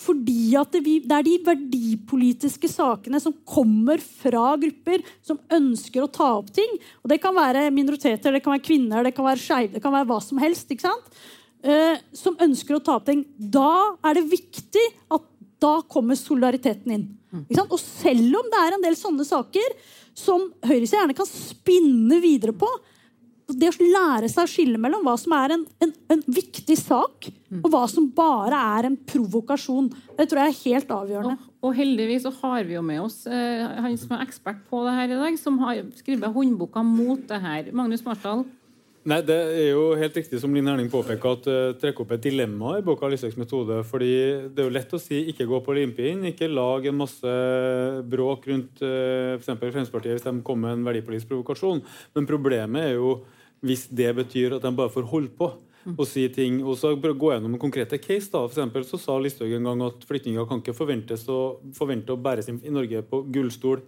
Fordi vi, det er de verdipolitiske sakene som kommer fra grupper som ønsker å ta opp ting. Og det kan være minoriteter, det kan være kvinner, det kan være skeive, det kan være hva som helst. ikke sant? Eh, som ønsker å ta opp ting. Da er det viktig at da kommer solidariteten inn. Ikke sant? Og selv om det er en del sånne saker, som høyresiden gjerne kan spinne videre på. Det å lære seg å skille mellom hva som er en, en, en viktig sak, og hva som bare er en provokasjon. Det tror jeg er helt avgjørende. Og, og heldigvis så har vi jo med oss eh, han som er ekspert på det her i dag, som har skrevet håndboka mot det her. Magnus Marsdal. Nei, Det er jo helt riktig som Linn Erling påpeker, at uh, trekker opp et dilemma i boka Listhaugs metode. fordi Det er jo lett å si ikke gå på limpinnen, ikke lag en masse bråk rundt uh, f.eks. Fremskrittspartiet hvis de kommer med en verdipolitisk provokasjon. Men problemet er jo hvis det betyr at de bare får holde på og si ting. Og så gå gjennom en konkrete case. da, for eksempel, så sa Listhaug en gang at flyktninger kan ikke forventes å, forvente å bæres inn i Norge på gullstol.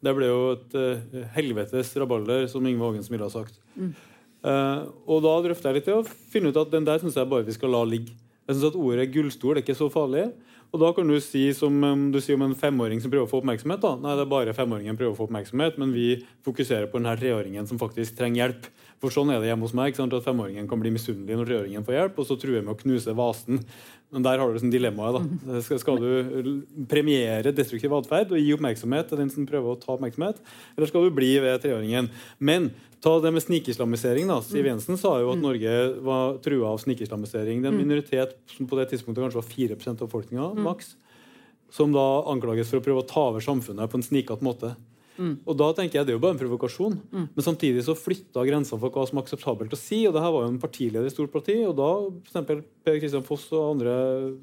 Det ble jo et uh, helvetes rabalder, som Ingve Hagens ville ha sagt. Mm. Uh, og da drøfter jeg litt det og finner ut at den der syns jeg bare vi skal la ligge. Jeg synes at Ordet gullstol er ikke så farlig. Og da kan du si som um, du sier om en femåring som prøver å få oppmerksomhet. da. Nei, det er bare femåringen prøver å få oppmerksomhet, men vi fokuserer på denne treåringen som faktisk trenger hjelp. For sånn er det hjemme hos meg. at Femåringen kan bli misunnelig når treåringen får hjelp, og så truer med å knuse vasen. Men der har du liksom dilemmaet. da. Skal, skal, du premiere destruktiv atferd og gi oppmerksomhet til den som prøver å ta oppmerksomhet, eller skal du bli ved treåringen? Men ta det med snikislamisering. da. Siv Jensen sa jo at Norge var trua av snikislamisering. Det er en minoritet som på det tidspunktet kanskje var 4% av befolkninga, maks, som da anklages for å prøve å ta over samfunnet på en snikete måte. Mm. Og da tenker jeg Det er jo bare en provokasjon. Mm. Men samtidig så flytta grensene for hva som er akseptabelt å si. og det her var jo en partileder i stort parti. og da eksempel, Per Kristian Foss og andre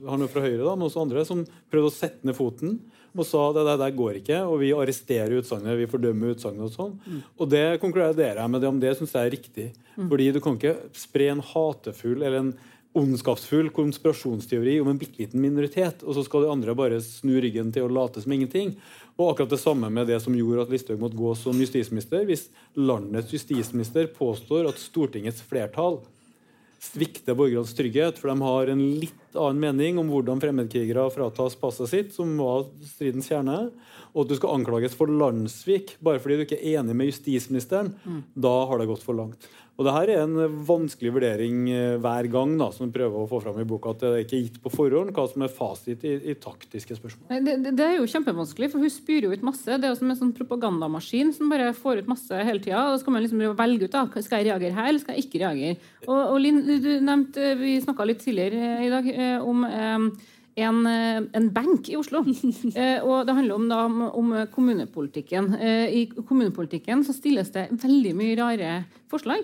han er fra Høyre da, men også andre som prøvde å sette ned foten og sa det der, der går ikke, og vi arresterer utsagnet, vi fordømmer utsagnet. Og sånn. Mm. Og det konkluderer jeg med det om det syns jeg er riktig. Mm. Fordi du kan ikke spre en hatefull eller en ondskapsfull konspirasjonsteori om en bitte liten minoritet, og så skal de andre bare snu ryggen til å late som ingenting. Og akkurat det samme med det som gjorde at Listhaug måtte gå som justisminister. Hvis landets justisminister påstår at Stortingets flertall svikter borgernes trygghet, for de har en litt annen mening om hvordan fremmedkrigere fratas passet sitt, som var stridens kjerne, og at du skal anklages for landssvik bare fordi du ikke er enig med justisministeren, mm. da har det gått for langt. Og det her er en vanskelig vurdering eh, hver gang da, som prøver å få fram i boka at det er ikke gitt på forhånd hva som er fasit i, i taktiske spørsmål. Det, det, det, er jo kjempevanskelig, for hun spyr jo ut masse. Det er jo som en sånn propagandamaskin som bare får ut masse hele tida. Og så skal man liksom velge ut da, skal jeg reagere her, eller skal jeg ikke reagere. Og, og Linn, du nevnte, vi snakka litt tidligere i dag eh, om um, en, eh, en, benk i Oslo. Eh, og det handler om, da, om, kommunepolitikken. Eh, I kommunepolitikken så stilles det veldig mye rare forslag.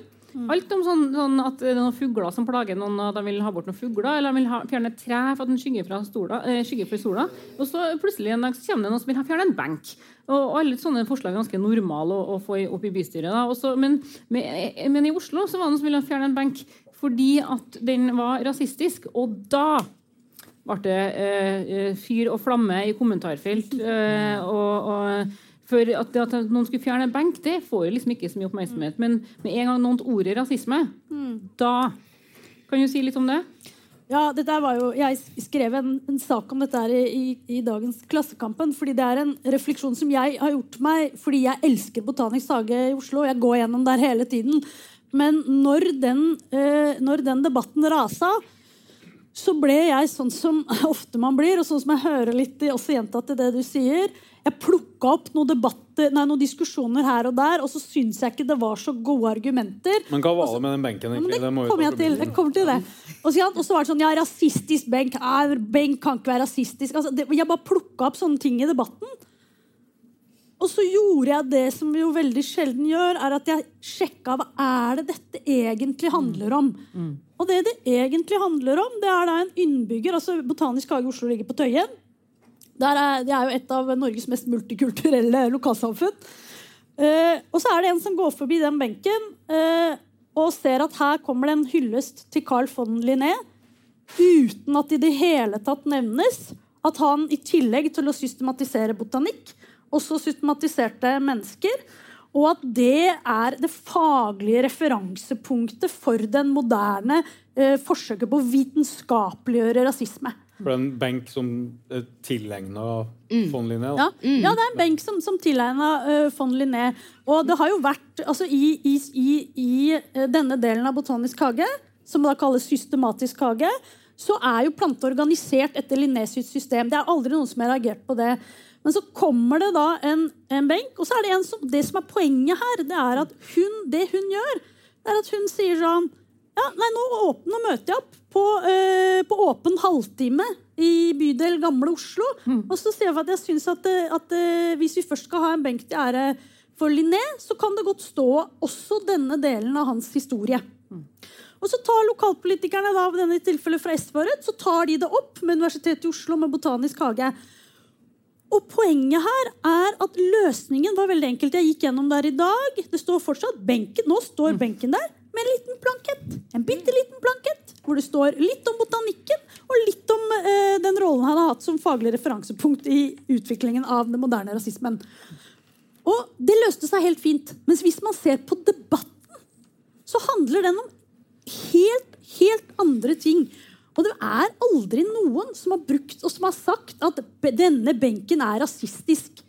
Alt om sånn, sånn, at det er noen fugler som plager noen, og de vil ha bort noen fugler, eller de vil ha, fjerne et tre for at den skygger fra, stola, eh, skygger fra sola. Og så plutselig en dag så kommer det noen som vil ha fjerne en benk. Og, alle sånne forslag er ganske normale å, å få opp i bystyret. Også, men, men, i Oslo så var det noen som ville fjerne en benk fordi at den var rasistisk. Og da ble det eh, eh, fyr og flamme i kommentarfelt. Eh, og, og for at, at, noen skulle fjerne en benk, det får jo liksom ikke så mye oppmerksomhet. Men med en gang noen ordet rasisme, mm. da Kan du si litt om det? Ja, jo, Jeg skrev en, en sak om dette her i, i, dagens Klassekampen. fordi Det er en refleksjon som jeg har gjort meg fordi jeg elsker Botanisk hage i Oslo. Jeg går gjennom der hele tiden. Men når den, eh, når den debatten rasa, så ble jeg sånn som ofte man blir, og sånn som jeg hører litt også gjentatt i det du sier. Jeg plukka opp noen, debatter, nei, noen diskusjoner her og der, og så syns jeg ikke det var så gode argumenter. Men hva var det med den benken? Ja, det, det kommer jeg til. Jeg kommer til det. Og så, og så var det sånn Ja, rasistisk benk. Benk kan ikke være rasistisk. Altså, det, jeg bare plukka opp sånne ting i debatten. Og så gjorde jeg det som vi jo veldig sjelden gjør, er at jeg sjekka hva er det dette egentlig handler om. Mm. Mm. Og det det egentlig handler om, det er da en innbygger altså Botanisk hage i Oslo ligger på Tøyen. Er, det er jo et av Norges mest multikulturelle lokalsamfunn. Eh, og så er det en som går forbi den benken eh, og ser at her kommer det en hyllest til Carl von Linné uten at det i det hele tatt nevnes at han i tillegg til å systematisere botanikk også systematiserte mennesker. Og at det er det faglige referansepunktet for den moderne eh, forsøket på å vitenskapeliggjøre rasisme. For det er en benk som er tilegna mm. von Linné? Ja. Mm. ja. det er en benk som, som tilegna uh, von Linné. Og det har jo vært altså, i, i, i, i, eh, denne delen av Botanisk hage, som da kalles systematisk hage, så er jo planter organisert etter Linnés system. Det er aldri noen som har reagert på det. Men så kommer det da en, en benk, og så er det en som Det som er poenget her, det er at hun, det hun gjør, det er at hun sier sånn Ja, nei, nå, åpner, nå møter jeg opp på, eh, på åpen halvtime i bydel Gamle Oslo. Og så sier jeg at jeg syns at, eh, at eh, hvis vi først skal ha en benk til ære for Linné, så kan det godt stå også denne delen av hans historie. Og så tar lokalpolitikerne da, denne tilfellet fra SV så tar de det opp med Universitetet i Oslo med Botanisk hage. Og poenget her er at løsningen var veldig enkelt. Jeg gikk gjennom der i dag. Det står fortsatt benken. Nå står benken der med en liten plankett. En bitte liten plankett hvor det står litt om botanikken og litt om eh, den rollen han har hatt som faglig referansepunkt i utviklingen av den moderne rasismen. Og det løste seg helt fint. Mens hvis man ser på debatten, så handler den om helt, helt andre ting. Og det er aldri noen som har brukt og som har sagt at denne benken er rasistisk.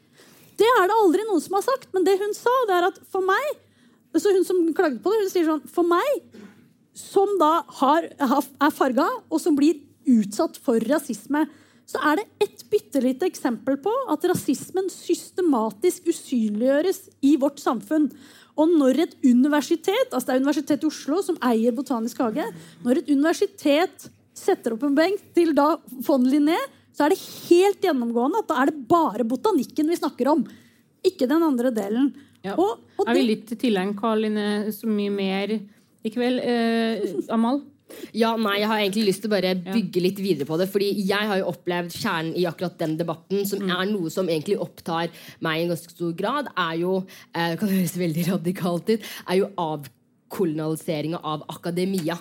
Det er det aldri noen som har sagt. Men det hun sa, det er at for meg så Hun som klaget på det, hun sier sånn For meg, som da har- er farga, og som blir utsatt for rasisme, så er det et bitte lite eksempel på at rasismen systematisk usynliggjøres i vårt samfunn. Og når et universitet, altså det er Universitetet i Oslo som eier Botanisk hage, når et universitet setter opp en benk til da von Linné, så er det helt gjennomgående at da er det bare botanikken vi snakker om. Ikke den andre delen. Ja. Og, og er vi litt ikke Karl Linné så mye mer i kveld. Eh, Amal? Ja, nei, Jeg har egentlig lyst til å bare bygge litt videre på det. fordi jeg har jo opplevd kjernen i akkurat den debatten, som er noe som egentlig opptar meg i en ganske stor grad, er jo eh, Det kan høres veldig radikalt ut. er jo avkolonialiseringa av akademia.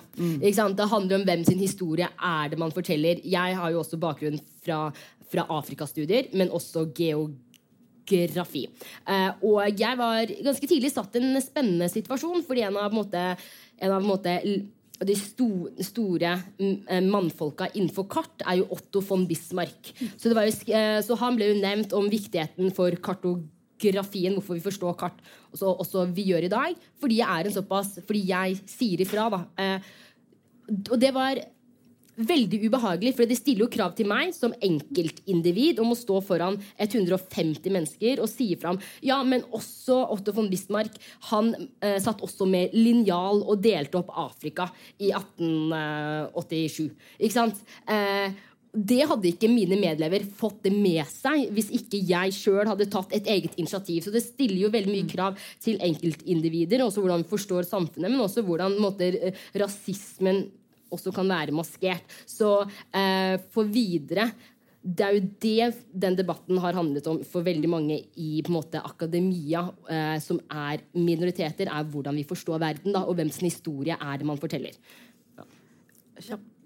Sant? Det handler om hvem sin historie er det man forteller. Jeg har jo også bakgrunn fra, fra Afrikastudier, men også geografi. Eh, og jeg var ganske tidlig satt i en spennende situasjon, fordi en av, måte, en av måte, de sto, store mm, mannfolka innenfor kart er jo Otto von Bismarck. Så, det var jo, eh, så han ble jo nevnt om viktigheten for kartografien, hvorfor vi forstår kart også, også vi gjør i dag. Fordi jeg er en såpass Fordi jeg sier ifra, da. Eh, og det var veldig ubehagelig, for det stiller jo krav til meg som enkeltindivid om å stå foran 150 mennesker og si fram. Ja, men også Otto von Bismarck han eh, satt også med linjal og delte opp Afrika i 1887. Ikke sant? Eh, det hadde ikke mine medlever fått det med seg hvis ikke jeg sjøl hadde tatt et eget initiativ. Så det stiller jo veldig mye krav til enkeltindivider, også hvordan vi forstår samfunnet, men også hvordan måte, eh, rasismen også kan være maskert. Så eh, for videre det er jo det den debatten har handlet om for veldig mange i på en måte, akademia, eh, som er minoriteter, er hvordan vi forstår verden, da, og hvem sin historie er det man forteller.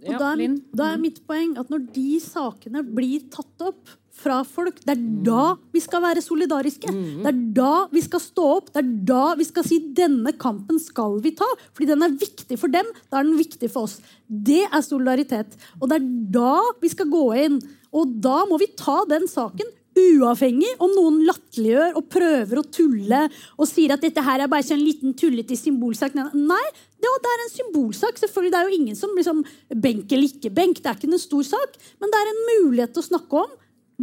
Og da, er, da er mitt poeng at når de sakene blir tatt opp fra folk, det er da vi skal være solidariske. Det er da vi skal stå opp. Det er da vi skal si denne kampen skal vi ta. Fordi den er viktig for dem. Da er den viktig for oss. Det er solidaritet. Og det er da vi skal gå inn. Og da må vi ta den saken uavhengig om noen latterliggjør og prøver å tulle og sier at dette her er bare en liten tullete symbolsak. Nei, ja, det er en symbolsak. selvfølgelig. Det er jo ingen som liksom benk eller ikke benk. Det er ikke en stor sak, men det er en mulighet til å snakke om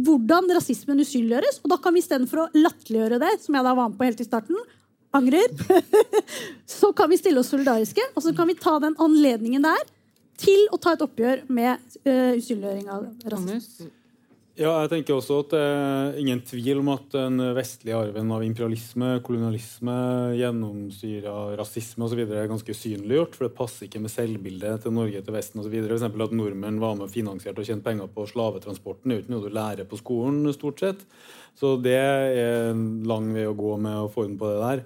hvordan rasismen usynliggjøres. Og da kan vi istedenfor å latterliggjøre det, som jeg da var med på helt i starten, angrer, så kan vi stille oss solidariske, og så kan vi ta den anledningen der til å ta et oppgjør med uh, usynliggjøring av rasisme. Ja, jeg tenker også at det er ingen tvil om at den vestlige arven av imperialisme, kolonialisme, gjennomsyra rasisme osv. er ganske usynliggjort, For det passer ikke med selvbildet til Norge til Vesten osv. F.eks. at nordmenn var med og finansierte og tjente penger på slavetransporten. Det er jo ikke noe du lærer på skolen, stort sett. Så det er en lang vei å gå med å få orden på det der.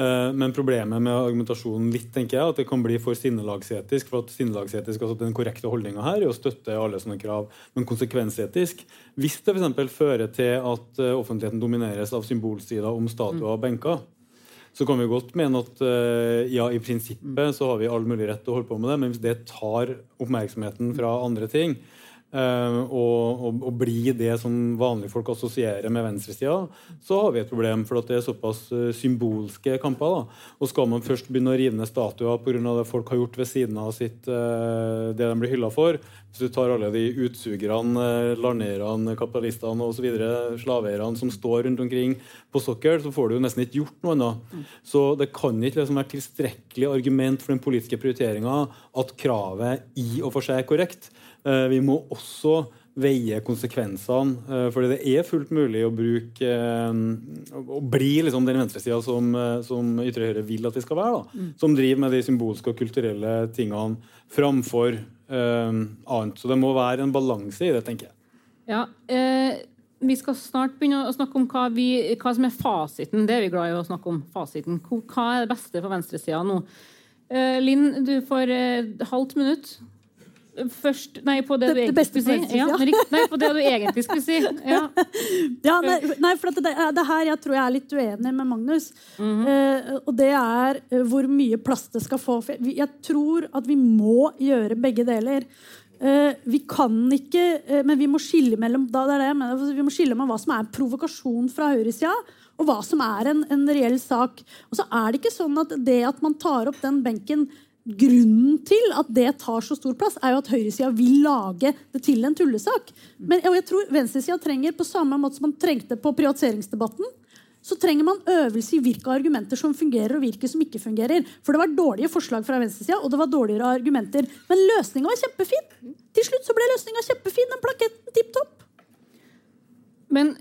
Eh, Men problemet med argumentasjonen litt, tenker jeg, at det kan bli for sinnelagsetisk. For at sinnelagsetisk, altså den korrekte holdninga her, er å støtte alle sånne krav. Men konsekvensetisk Hvis det f.eks. fører til at eh, offentligheten domineres av symbolsider om statuer og benker, så kan vi godt mene at eh, ja, i prinsippet så har vi all mulig rett til å holde på med det, men hvis det tar oppmerksomheten fra andre ting, og, og, og bli det som vanlige folk assosierer med venstresida, så har vi et problem. For at det er såpass eh, symbolske kamper. da. Og skal man først begynne å rive ned statuer pga. det folk har gjort ved siden av sitt, eh, det de blir hylla for, hvis du tar alle de utsugerne, eh, landeierne, kapitalistene osv., slaveeierne som står rundt omkring på sokkel, så får du jo nesten ikke gjort noe annet. Så det kan ikke liksom være tilstrekkelig argument for den politiske prioriteringa at kravet i og for seg er korrekt. Eh, Vi må også veie konsekvensene. eh, fordi det er fullt mulig å bruke eh, Å bli liksom den venstresida som, eh, som ytre høyre vil at vi skal være. da. Som driver med de symbolske og kulturelle tingene framfor um, annet. Så det må være en balanse i det, tenker jeg. Ja, eh, Vi skal snart begynne å snakke om hva, vi, hva som er fasiten. Det er vi glad i å snakke om. fasiten. Hva er det beste for venstresida nå? Eh, Linn, du får eh, halvt minutt. Først Nei, på det, Det- du egentlig skulle si. Ja, nei, på det du egentlig skulle si. Ja. Ja, nei, nei, for at det, det her jeg tror jeg er litt uenig med Magnus. eh, og det er eh, hvor mye plass det skal få. Jeg, tror at vi må gjøre begge deler. Eh, vi kan ikke eh, Men vi må skille mellom da det er det, men vi må skille mellom hva som er provokasjon fra høyresida, og hva som er en, en reell sak. Og så er det ikke sånn at det at man tar opp den benken Grunnen til at det tar så stor plass, er jo at høyresida vil lage det til en tullesak. Men og jeg tror venstresida trenger, på samme måte som man trengte på privatiseringsdebatten, så trenger man øvelse i hvilke argumenter som fungerer, og hvilke som ikke fungerer. For det var dårlige forslag fra venstresida, og det var dårligere argumenter. Men løsninga var kjempefin. Til slutt så ble løsninga kjempefin. Den plaketten tipp topp. Men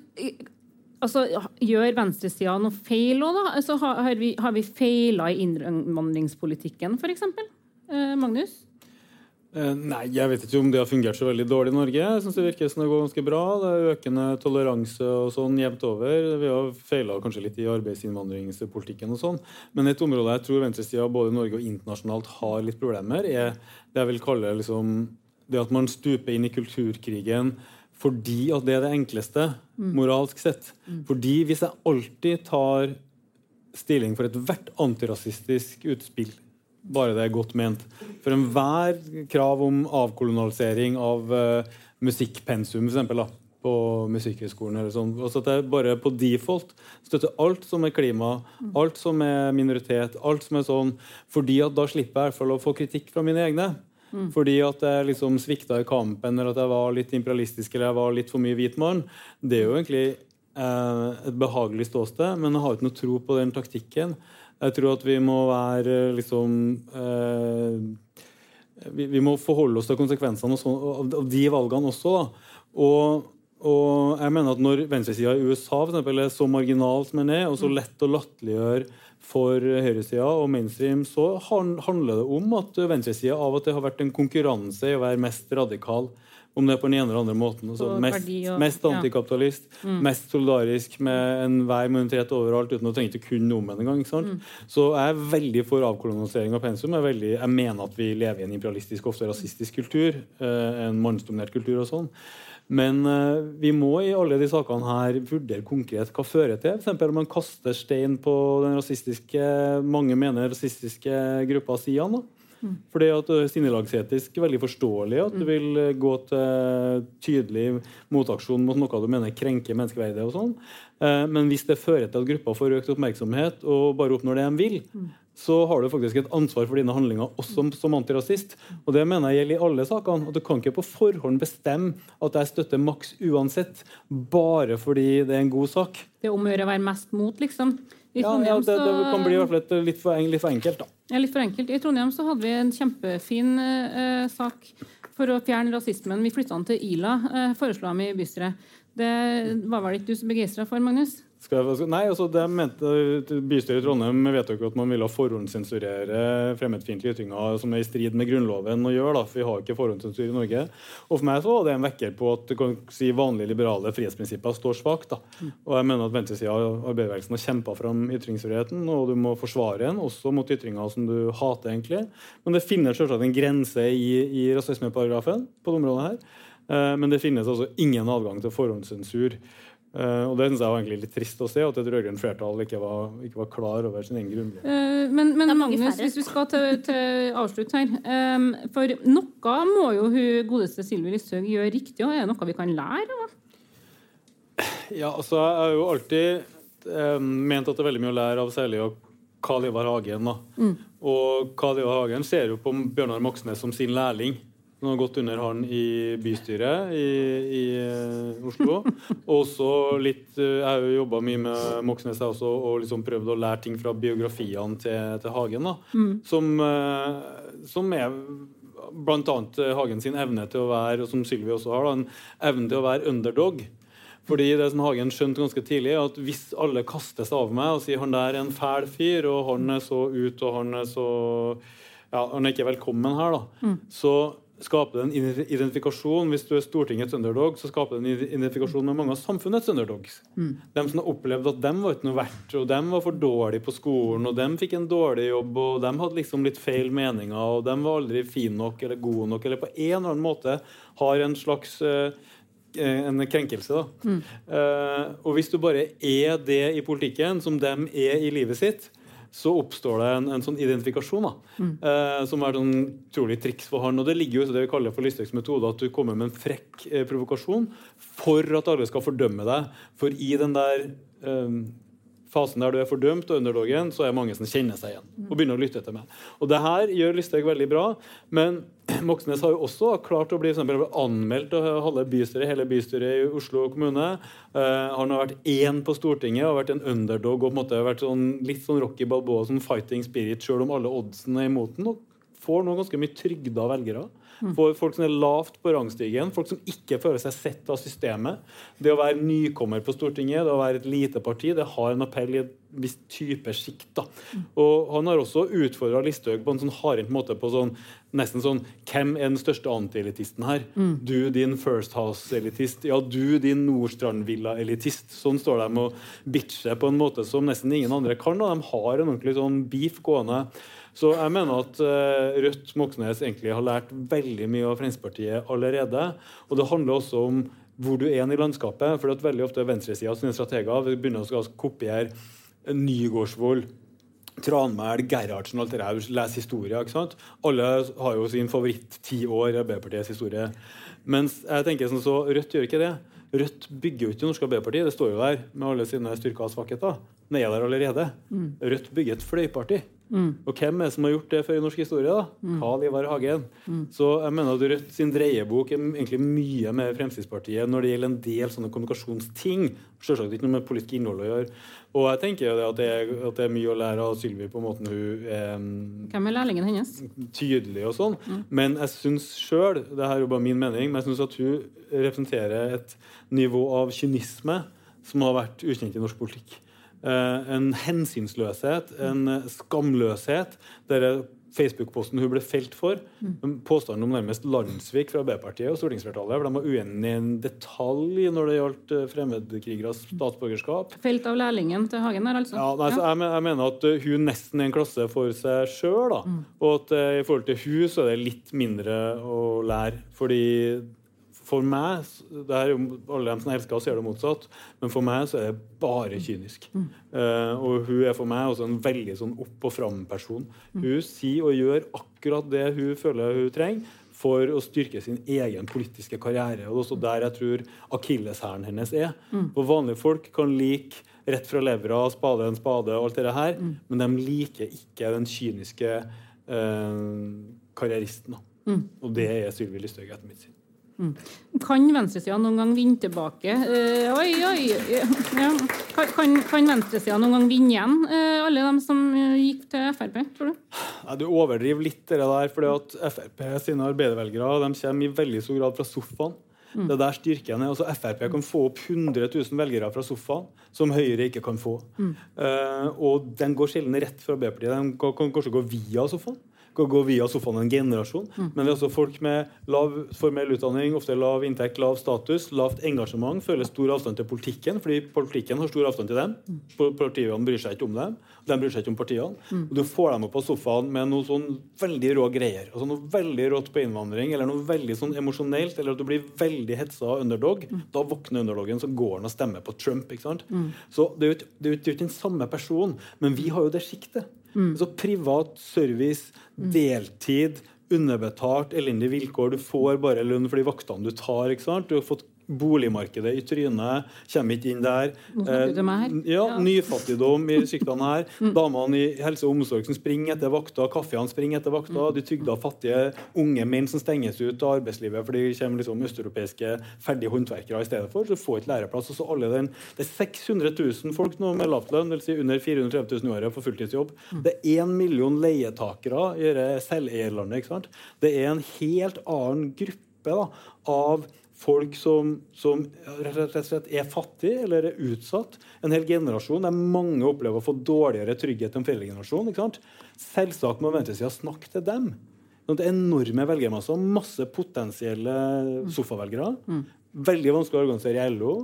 altså, gjør venstresida noe feil òg, da? Altså, har, vi, har vi feila i innvandringspolitikken, f.eks.? Eh, Magnus? Eh, Nei, jeg vet ikke om det har fungert så veldig dårlig i Norge. Jeg synes det virker som det går ganske bra. Det er økende toleranse og sånn jevnt over. Vi har feila kanskje litt i arbeidsinnvandringspolitikken og sånn. Men et område jeg tror venstresida både i Norge og internasjonalt har litt problemer, er det jeg vil kalle liksom det at man stuper inn i kulturkrigen fordi at det er det enkleste, moralsk sett. Fordi hvis jeg alltid tar stilling for ethvert antirasistisk utspill, bare det er godt ment. For enhver krav om avkolonialisering av uh, musikkpensum, da, på Musikkhøgskolen eller sånn, altså at jeg bare på default støtter alt som er klima, alt som er minoritet, alt som er sånn, fordi at da slipper jeg i hvert fall å få kritikk fra mine egne. Fordi at jeg liksom svikta i kampen, eller at jeg var litt imperialistisk eller jeg var litt for mye hvitmann. Det er jo egentlig eh, et behagelig ståsted, men jeg har ikke noe tro på den taktikken. Jeg tror at vi må være liksom eh, vi, vi må forholde oss til konsekvensene sånn- av, av de valgene også. Da. Og, og jeg mener at når venstresida i USA for eksempel, er så marginal som den er, og så lett å latterliggjøre for høyresida og mainstream, så handler det om at venstresida av og til har vært en konkurranse i å være mest radikal. Om det er på den ene eller andre måten. Altså, mest, og- mest ja. antikapitalist, mest solidarisk med enhver minoritet overalt uten å trenge å kunne noe om engang. sant? Så jeg er veldig for avkolonisering av pensum. Jeg, er veldig, jeg mener at vi lever i en imperialistisk, ofte rasistisk kultur. Eh, en mannsdominert kultur og sånn. Men eh, vi må i alle de sakene her vurdere konkret hva fører til. For eksempel om man kaster stein på den rasistiske, mange mener rasistiske gruppa Sian. da. Fordi at det er Sinnelagsetisk veldig forståelig at du vil eh, gå til tydelig motaksjon mot noe du mener krenker menneskeverdet. og sånn. Eh, Men hvis det fører til at gruppa får økt oppmerksomhet og bare oppnår det de vil, så har du faktisk et ansvar for dine handlinger også som, antirasist. Og det mener jeg gjelder i alle sakene. Og Du kan ikke på forhånd bestemme at jeg støtter maks uansett, bare fordi det er en god sak. Det er om å gjøre å være mest mot, liksom. I Ja, ja, det, det kan bli i hvert fall litt for, litt for enkelt. da. Ja, litt for enkelt. I Trondheim så hadde vi en kjempefin eh, sak for å fjerne rasismen. Vi flytta den til Ila, eh, foreslo dem i bystyret. Det var vel ikke du så begeistra for, Magnus? Nei, altså det mente Bystyret i Trondheim vedtok at man ville forhåndssensurere fremmedfiendtlige ytringer som er i strid med Grunnloven å gjøre. da, for Vi har ikke forhåndssensur i Norge. Og For meg så var det en vekker på at kan si vanlige liberale frihetsprinsipper står svakt. Og jeg mener at venstresida av arbeiderbevegelsen har kjempa fram ytringsfriheten, og du må forsvare den, også mot ytringer som du hater, egentlig. Men det finnes selvsagt en grense i, i rasismeparagrafen på det området her. Eh, Men det finnes altså ingen adgang til forhåndssensur. Eh, og Det synes jeg var egentlig litt trist å se, at et rød-grønt flertall ikke var, ikke var klar over sin egen grunnlov. Uh, men, men mange Magnus, hvis vi skal til, til avslutt her um, For noe må jo hun godeste Sylvi Listhaug gjøre riktig, og er det noe vi kan lære av? Ja, altså, Jeg har jo alltid um, ment at det er veldig mye å lære av særlig av Karl Ivar Hagen. da. Og Karl Ivar Hagen ser jo på Bjørnar Moxnes som sin lærling. Han har gått under han i bystyret i, i eh, Oslo. Og også litt, eh, Jeg har jo jobba mye med Moxnes jeg også, og liksom prøvd å lære ting fra biografiene til, til Hagen. da. Som, eh, som er bl.a. Hagen sin evne til å være, og som Sylvi også har, da, en evne til å være underdog. Fordi det som Hagen skjønte ganske tidlig, er at hvis alle kaster seg over meg og sier han der er en fæl fyr, og han er så ut, og han er så ja, han er ikke velkommen her, da, så skaper det en identifikasjon. Hvis du er Stortingets underdog, så skaper det en identifikasjon med mange av samfunnets underdogs. De som har opplevd at dem var ikke noe verdt, og dem var for dårlige på skolen, og dem fikk en dårlig jobb, og dem hadde liksom litt feil meninger, og dem var aldri fin nok eller gode nok, eller på en eller annen måte har en slags eh, en krenkelse. da. Eh, og hvis du bare er det i politikken som dem er i livet sitt, så oppstår det en, en sånn identifikasjon da, eh, som er sånn utrolig triks for han. Og det ligger jo i det vi kaller for Listhaugs metode, at du kommer med en frekk eh, provokasjon for at alle skal fordømme deg. For i den der eh, fasen der du er fordømt og underdogen, så er mange som kjenner seg igjen og begynner å lytte til meg. Og det her gjør Listhaug veldig bra, men Moxnes har jo også klart å bli eksempel, anmeldt av halve bystyret, hele bystyret i Oslo kommune. Uh, han har vært én på Stortinget og vært en underdog og på en måte vært sånn, litt sånn Rocky Balboa, sånn fighting spirit, sjøl om alle oddsene er imot den. og får nå ganske mye trygda velgere. For folk som er lavt på rangstigen, folk som ikke føler seg sett av systemet. Det å være nykommer på Stortinget, det å være et lite parti, det har en appell i et visst type sjikt. da. Og Han har også utfordra Listhaug på en sånn hardhendt måte på sånn nesten sånn Hvem er den største antielitisten her? Du, din First House-elitist. Ja, du, din Nordstrandvilla-elitist. Sånn står de og bitcher på en måte som nesten ingen andre kan. og De har en ordentlig sånn beef gående. Så jeg mener at uh, Rødt Moxnes egentlig har lært veldig mye av Fremskrittspartiet allerede. Og det handler også om hvor du er i landskapet. for at veldig ofte venstresida sine strateger vil begynne å kopiere Nygårdsvold. Tranmæl, Gerhardsen, alt det der. Les historie. ikke sant? Alle har jo sin favoritt ti år i Arbeiderpartiets historie. Mens jeg tenker sånn så Rødt gjør ikke det. Rødt bygger jo ikke det norske Arbeiderpartiet. Det står jo der med alle sine styrker og svakheter. Den er der allerede. Rødt bygger et fløyparti. Og hvem er det som har gjort det før i norsk historie? da? Carl Ivar Hagen. Så jeg mener at Rødt sin dreiebok er egentlig mye med Fremskrittspartiet når det gjelder en del sånne kommunikasjonsting. Selvsagt ikke noe med politisk innhold å gjøre. Og jeg tenker jo at det, at det er mye å lære av Sylvi på måten hun eh, mm, Hvem er lærlingen hennes? tydelig og sånn. Men jeg syns sjøl, det her er jo bare min mening, men jeg synes at hun representerer et nivå av kynisme som har vært ukjent i norsk politikk. Eh, en hensynsløshet, en eh, skamløshet. Der Facebook-posten hun ble felt for, påstanden om nærmest landssvik fra Arbeiderpartiet og stortingsflertallet, for de var uenige i en detalj når det gjaldt eh, fremmedkrigeres statsborgerskap. Felt av lærlingen til Hagen der, altså? Ja, nei, så jeg, jeg mener at hun nesten er en klasse for seg sjøl. Og at i forhold til hun så er det litt mindre å lære. Fordi for meg det er jo Alle dem som elsker oss, gjør det motsatt. Men for meg så er det bare kynisk. Uh, og hun er for meg også en veldig sånn opp og fram-person. Hun sier og gjør akkurat det hun føler hun trenger for å styrke sin egen politiske karriere. Og det er også der jeg tror akilleshæren hennes er. Og vanlige folk kan like rett fra levra, spade en spade og alt det her, men de liker ikke den kyniske eh, karrieristen. Mm. Og det er Sylvi Listhaug, etter mitt syn. Kan venstresida noen gang vinne tilbake Eh, Oi, oi! Ja. Kan, kan, venstresida noen gang vinne igjen, eh, alle dem som eh, gikk til Frp, tror du? Nei, du overdriver litt det der, fordi at Frp sine arbeidervelgere de kommer i veldig stor grad fra sofaen. Det er der styrken er. Altså, Frp kan få opp 100 000 velgere fra sofaen, som Høyre ikke kan få. Eh, og den går sjelden rett fra Arbeiderpartiet. Den kan, kan kanskje gå via sofaen. Kan gå via sofaen en generasjon. Men det er også folk med lav formell utdanning, ofte lav inntekt, lav status, lavt engasjement, føler stor avstand til politikken, fordi politikken har stor avstand til dem. Partiene bryr seg ikke om dem. De bryr seg ikke om partiene. Og Du får dem opp på sofaen med noe sånn veldig rå greier. altså Noe veldig rått på innvandring, eller noe veldig sånn emosjonelt, eller at du blir veldig hetsa av underdog. Da våkner underdogen, så går han og stemmer på Trump. ikke sant? Så det jo ikke- det er jo ikke den samme personen, men vi har jo det sjiktet. Så privat service, deltid, underbetalt, elendige vilkår. Du får bare lønn for de vaktene du tar. ikke sant? Du har fått boligmarkedet i trynet, kommer ikke inn der. Eh, Ja. Nyfattigdom i distriktene her. Damene i helse og omsorg som springer etter vakter, kaffeene springer etter vakter. De trygda fattige unge menn som stenges ut av arbeidslivet fordi det kommer liksom østeuropeiske ferdige håndverkere i stedet for. Så får ikke læreplass. Og så alle den, det er 600 000 folk nå med lavtlønn, dvs. Si under 430 000 i året for fulltidsjobb. Det er én million leietakere i selveierlandet. ikke sant? Det er en helt annen gruppe da, av folk som, som rett og slett er fattige eller er utsatt. En hel generasjon der mange opplever å få dårligere trygghet enn foreldregenerasjonen. Selvsagt må venstresida snakke til dem. Sånn, det er enorme velgermasser, masse potensielle sofavelgere. Veldig vanskelig å organisere i LO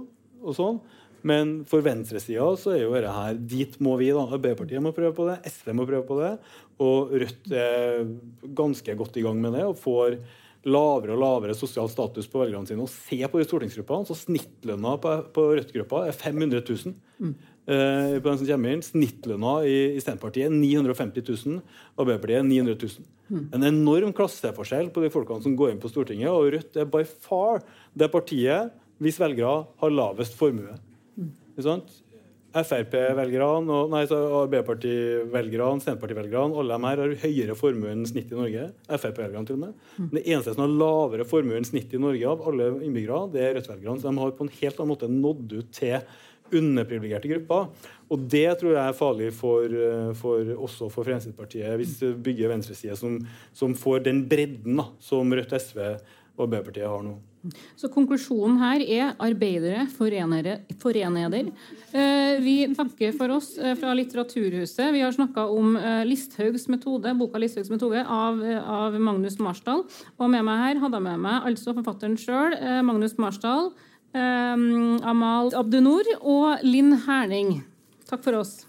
og sånn. Men for venstresida så er jo dette her Dit må vi, da. Arbeiderpartiet må prøve på det, SV må prøve på det. Og Rødt er ganske godt i gang med det og får lavere og lavere sosial status på velgerne sine. Og se på de stortingsgruppene, så snittlønna på, på Rødt-gruppa er 500 000. Eh, på den som kommer inn. Snittlønna i, i Senterpartiet er 950 000. Arbeiderpartiet er 900 000. En enorm klasseforskjell på de folkene som går inn på Stortinget. Og Rødt er by far det partiet hvis velgere har lavest formue. Ikke sant? Frp-velgerne, og- nei, så Arbeiderparti-velgerne, Senterparti-velgerne, alle de her har høyere formue enn snitt i Norge. Frp-velgerne til og med. Det eneste som har lavere formue enn snitt i Norge av alle innbyggere, det er Rødt-velgerne. Så de har på en helt annen måte nådd ut til underprivilegerte grupper. Og det tror jeg er farlig for, eh, for også for Fremskrittspartiet, hvis det bygger venstreside som, som får den bredden da, som Rødt, SV og Arbeiderpartiet har nå. Så konklusjonen her er arbeidere forenere, foreneder. Eh, vi takker for oss eh, fra Litteraturhuset. Vi har snakka om eh, Listhaugs metode, boka Listhaugs metode av, av Magnus Marsdal. Og med meg her hadde jeg med meg altså forfatteren sjøl, Magnus Marsdal, Amal Abdunor og Linn Herning. Takk for oss.